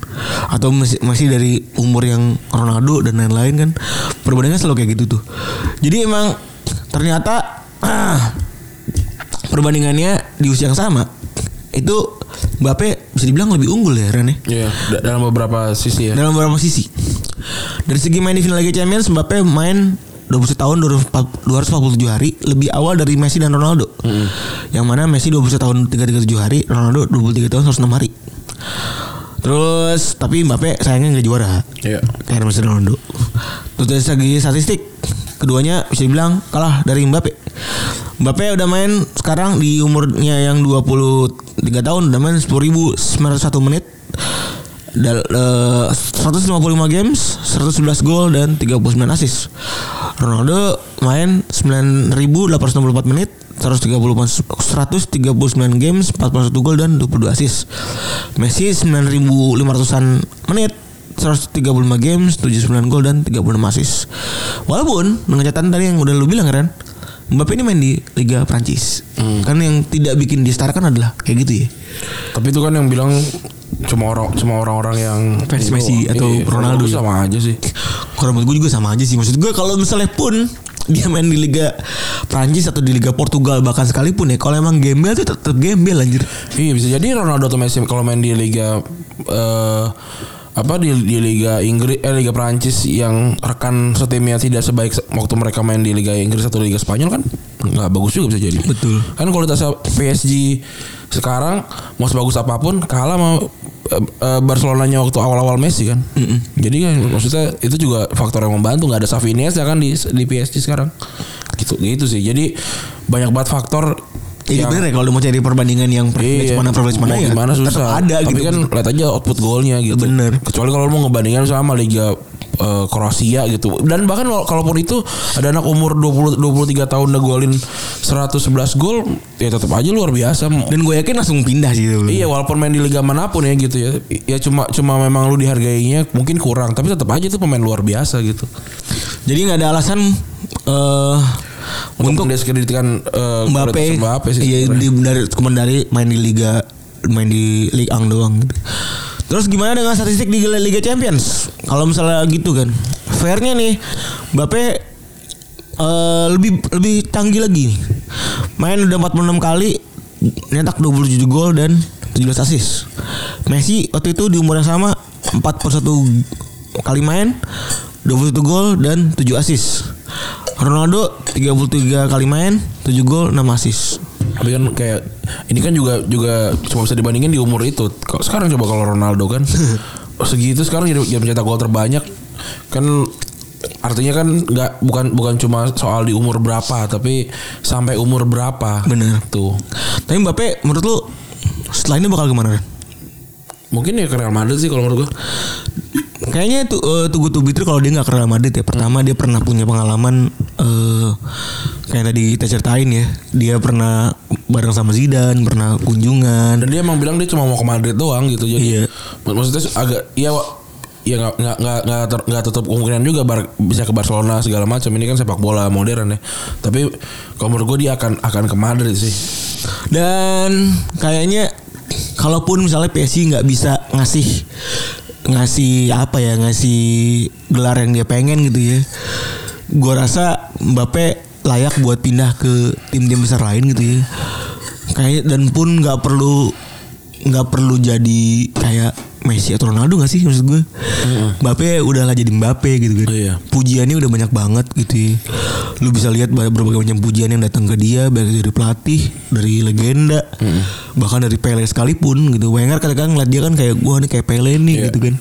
Atau masih masih dari umur yang Ronaldo dan lain-lain kan? Perbandingan selalu kayak gitu tuh. Jadi emang ternyata ah, perbandingannya di usia yang sama itu Mbappe bisa dibilang lebih unggul ya Ren ya Iya, da- dalam beberapa sisi ya. dalam beberapa sisi. Dari segi main di final Liga Champions Mbappe main 21 tahun 247 hari lebih awal dari Messi dan Ronaldo. Yang mana Messi 21 tahun 337 hari, Ronaldo 23 tahun 106 hari. Terus tapi Mbappe sayangnya nggak juara. Iya. Kayak Messi dan Ronaldo. Terus dari segi statistik keduanya bisa dibilang kalah dari Mbappe. Mbappe udah main sekarang di umurnya yang 23 tahun udah main 10.901 menit. Dal, eh, 155 games, 111 gol dan 39 assist. Ronaldo main 9.864 menit, 130 139 games, 41 gol dan 22 assist. Messi 9.500-an menit, 135 games, 79 gol dan 36 assist. Walaupun dengan catatan tadi yang udah lu bilang kan, Mbappe ini main di Liga Prancis. Kan yang tidak bikin dia setara kan adalah kayak gitu ya. Tapi itu kan yang bilang cuma orang cuma orang-orang yang Fans Messi atau Iya, Ronaldo ya? sama aja sih. Kalau menurut gue juga sama aja sih. Maksud gue kalau misalnya pun dia main di Liga Prancis atau di Liga Portugal bahkan sekalipun ya kalau emang gembel tuh tetap gembel anjir. Iya bisa jadi Ronaldo atau Messi kalau main di liga eh apa di, di liga Inggris eh liga Prancis yang rekan setimnya tidak sebaik se- waktu mereka main di liga Inggris atau liga Spanyol kan nggak bagus juga bisa jadi. Betul. Kan kualitasnya PSG sekarang mau sebagus apa pun kalah sama eh, eh, Barcelonanya waktu awal-awal Messi kan. Jadi kan maksudnya itu juga faktor yang membantu nggak ada Xavi Iniesta kan di di PSG sekarang. Gitu gitu sih. Jadi banyak banget faktor Iya bener ya kalau mau cari perbandingan yang privilege Iya, mana privilege mana ya gimana tetap susah. ada Tapi gitu. kan lihat aja output golnya gitu. Bener. Kecuali kalau mau ngebandingin sama Liga eh, Kroasia gitu. Dan bahkan kalaupun itu ada anak umur 20 23 tahun udah golin 111 gol, ya tetap aja luar biasa. Dan gue yakin langsung pindah sih itu. Iya walaupun main di liga mana pun ya gitu ya Ya cuma cuma memang lu dihargainya mungkin kurang Tapi tetap aja tuh pemain luar biasa gitu Jadi nggak ada alasan eh Untuk- mendiskreditkan eh, Mbappe, Mbappe sih. iya di, dari cuma dari main di liga main di Ligue 1 doang gitu. Terus gimana dengan statistik di Liga, Liga Champions? Kalau misalnya gitu kan, fairnya nih, Mbappe eh, lebih lebih canggih lagi nih. Main udah 46 kali, nyetak 27 gol dan 17 assist. Messi waktu itu di umur yang sama 4 per 1 kali main, 21 gol dan 7 assist. Ronaldo 33 kali main, 7 gol, 6 assist. Tapi kan kayak ini kan juga juga cuma bisa dibandingin di umur itu. Kalau sekarang coba kalau Ronaldo kan segitu sekarang jadi, jadi mencetak gol terbanyak kan artinya kan nggak bukan bukan cuma soal di umur berapa tapi sampai umur berapa. Bener. Tuh. Tapi Mbappe menurut lu setelah ini bakal gimana? Mungkin ya ke Real Madrid sih kalau menurut gua. Kayaknya itu uh, Tugu Tubitri kalau dia nggak ke Real Madrid ya. Pertama dia pernah punya pengalaman eh kayak tadi kita ceritain ya. Dia pernah bareng sama Zidane, pernah kunjungan. Dan dia emang bilang dia cuma mau ke Madrid doang gitu. Jadi Iya. mak- maksudnya agak ya ya nggak nggak nggak nggak ter- nggak tutup kemungkinan juga bar, bisa ke Barcelona segala macam ini kan sepak bola modern ya. Tapi kalau menurut gue dia akan akan ke Madrid sih. Dan kayaknya kalaupun misalnya PSG nggak bisa ngasih ngasih apa ya ngasih gelar yang dia pengen gitu ya. Gua rasa Mbappe layak buat pindah ke tim-tim besar lain gitu ya. Kayak dan pun nggak perlu nggak perlu jadi kayak Messi atau Ronaldo gak sih maksud gue? Mbappe udahlah jadi Mbappe gitu kan. Iya. Pujiannya udah banyak banget gitu ya. Lu bisa lihat berbagai macam pujian yang datang ke dia Baik dari pelatih Dari legenda Bahkan dari Pele sekalipun gitu. Wenger kadang ngeliat dia kan kayak Gua nih kayak Pele nih Iya. gitu kan.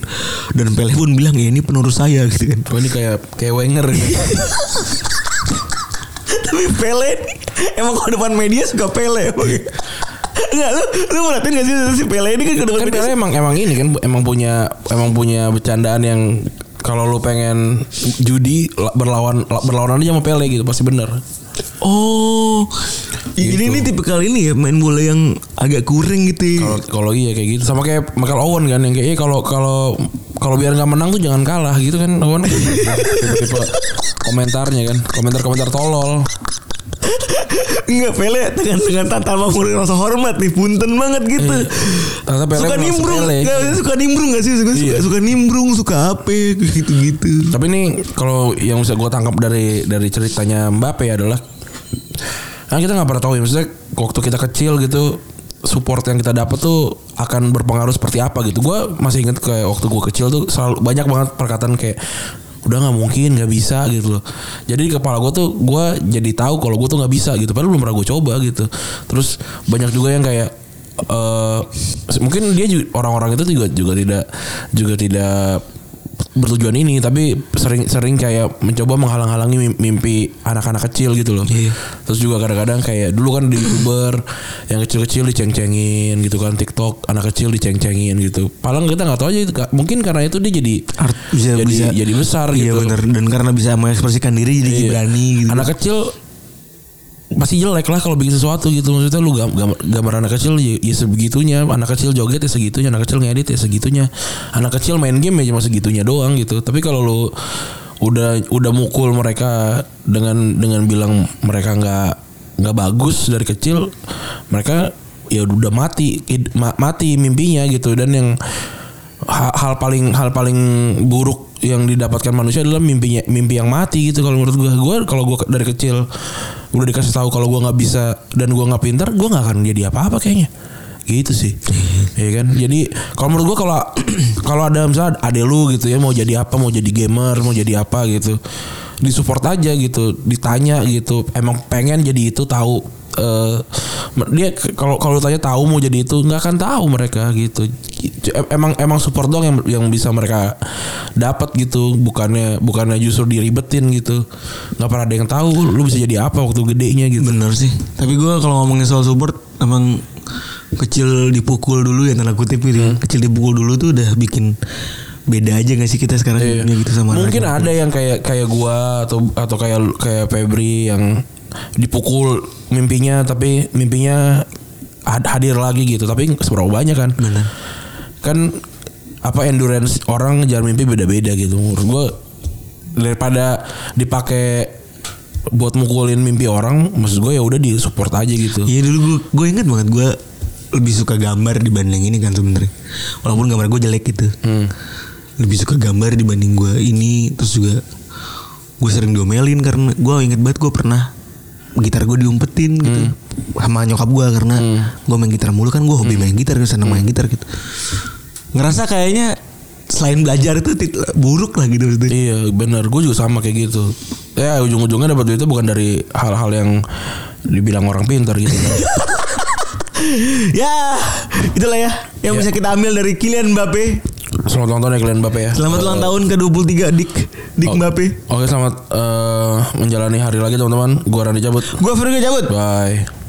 Dan Pele pun bilang ya ini penerus saya gitu kan. Oh ini kayak kayak Wenger gitu. Tapi Pele nih, Emang kalau depan media suka Pele. Enggak lu Lu merhatiin gak sih si Pele ini kan ke depan kan Pele emang emang ini kan emang punya emang punya bercandaan yang kalau lu pengen judi la- berlawan la- berlawanan aja sama Pele gitu pasti bener. Oh, ini Gitu. nih tipe kali ini ya main bola yang agak kurang gitu. ya. Kalau kalau iya kayak gitu sama kayak Michael Owen kan yang kayak "Eh, kalau kalau kalau biar nggak menang tuh jangan kalah gitu kan Owen tipe komentarnya kan komentar-komentar tolol. Enggak Pele dengan dengan tanpa mengurangi rasa hormat nih, punten banget gitu. Iya. Ternyata Pele suka nimbrung, sepele. Nggak, suka nimbrung gak sih? Suka, suka, Iya. suka nimbrung, suka apa gitu-gitu. Tapi nih kalau yang bisa gue tangkap dari dari ceritanya Mbappe adalah kan kita nggak pernah tahu ya maksudnya waktu kita kecil gitu support yang kita dapat tuh akan berpengaruh seperti apa gitu. Gue masih inget kayak waktu gue kecil tuh selalu banyak banget perkataan kayak udah nggak mungkin nggak bisa gitu loh. Jadi di kepala gue tuh gue jadi tahu kalau gue tuh nggak bisa gitu. Padahal belum pernah gue coba gitu. Terus banyak juga yang kayak eh mungkin dia orang-orang itu juga juga tidak juga tidak bertujuan ini tapi sering sering kayak mencoba menghalang-halangi mim- mimpi anak-anak kecil gitu loh. Iya. Terus juga kadang-kadang kayak dulu kan di youtuber yang kecil-kecil diceng-cengin gitu kan TikTok anak kecil diceng-cengin gitu. Paling kita nggak tahu aja itu, mungkin karena itu dia jadi Art bisa jadi bisa jadi besar Iya gitu. benar dan karena bisa mengekspresikan diri jadi Iya. berani gitu. Anak kecil pasti jelek lah kalau bikin sesuatu gitu. Maksudnya lu gam- gambar, anak kecil ya, ya sebegitunya anak kecil joget ya segitunya. Anak kecil ngedit ya segitunya. Anak kecil main game ya cuma segitunya doang gitu. Tapi kalau lu udah udah mukul mereka dengan dengan bilang mereka nggak nggak bagus dari kecil mereka ya udah mati mati mimpinya gitu. Dan yang hal, hal paling hal paling buruk yang didapatkan manusia adalah mimpinya mimpi yang mati gitu kalau menurut gua. Gua kalau gua ke- dari kecil udah dikasih tahu kalau gua nggak bisa dan gua nggak pintar gua nggak akan jadi apa-apa kayaknya. Gitu sih. Ya kan? Jadi kalau menurut gua kalau kalau ada misalnya ade lu gitu ya mau jadi apa mau jadi gamer mau jadi apa gitu disupport aja gitu ditanya gitu emang pengen jadi itu tahu eh dia kalau kalau tanya tahu mau jadi itu nggak akan tahu mereka gitu Em- emang emang support dong yang yang bisa mereka dapat gitu bukannya bukannya justru diribetin gitu nggak pernah ada yang tahu lu bisa jadi apa waktu gedenya gitu Bener sih. Tapi gue kalau ngomongin soal support emang kecil dipukul dulu ya tanda kutip gitu. Hmm. Kecil dipukul dulu tuh udah bikin beda aja gak sih kita sekarang Iya. gitu sama mungkin ada yang kayak kayak gua atau atau kayak kayak Febri yang dipukul mimpinya tapi mimpinya had- hadir lagi gitu tapi seberapa banyak kan Benar. kan apa endurance orang ngejar mimpi beda-beda gitu menurut gua daripada dipakai buat mukulin mimpi orang maksud gue ya udah di support aja gitu Iya dulu gue gue ingat banget gue lebih suka gambar dibanding ini kan sebenarnya. Walaupun gambar gue jelek gitu. Lebih suka gambar dibanding gue ini terus juga gue sering diomelin karena gue inget banget gue pernah gitar gue diumpetin gitu. Sama nyokap gue karena gue main gitar mulu kan gue hobi main gitar kan senang main gitar gitu. Ngerasa kayaknya selain belajar itu buruk lah gitu maksudnya. Iya benar gue juga sama kayak gitu. Ya ujung-ujungnya dapat duitnya bukan dari hal-hal yang dibilang orang pintar gitu. Ya itulah ya yang bisa kita ambil dari Kylian Mbappe. Selamat ulang tahun ya kalian Bapak ya Selamat ulang tahun ke 23 Dik Dik Oh. Mbappe. Oke selamat eh, menjalani hari lagi teman-teman Gua Randy cabut Gua Fergie cabut. Bye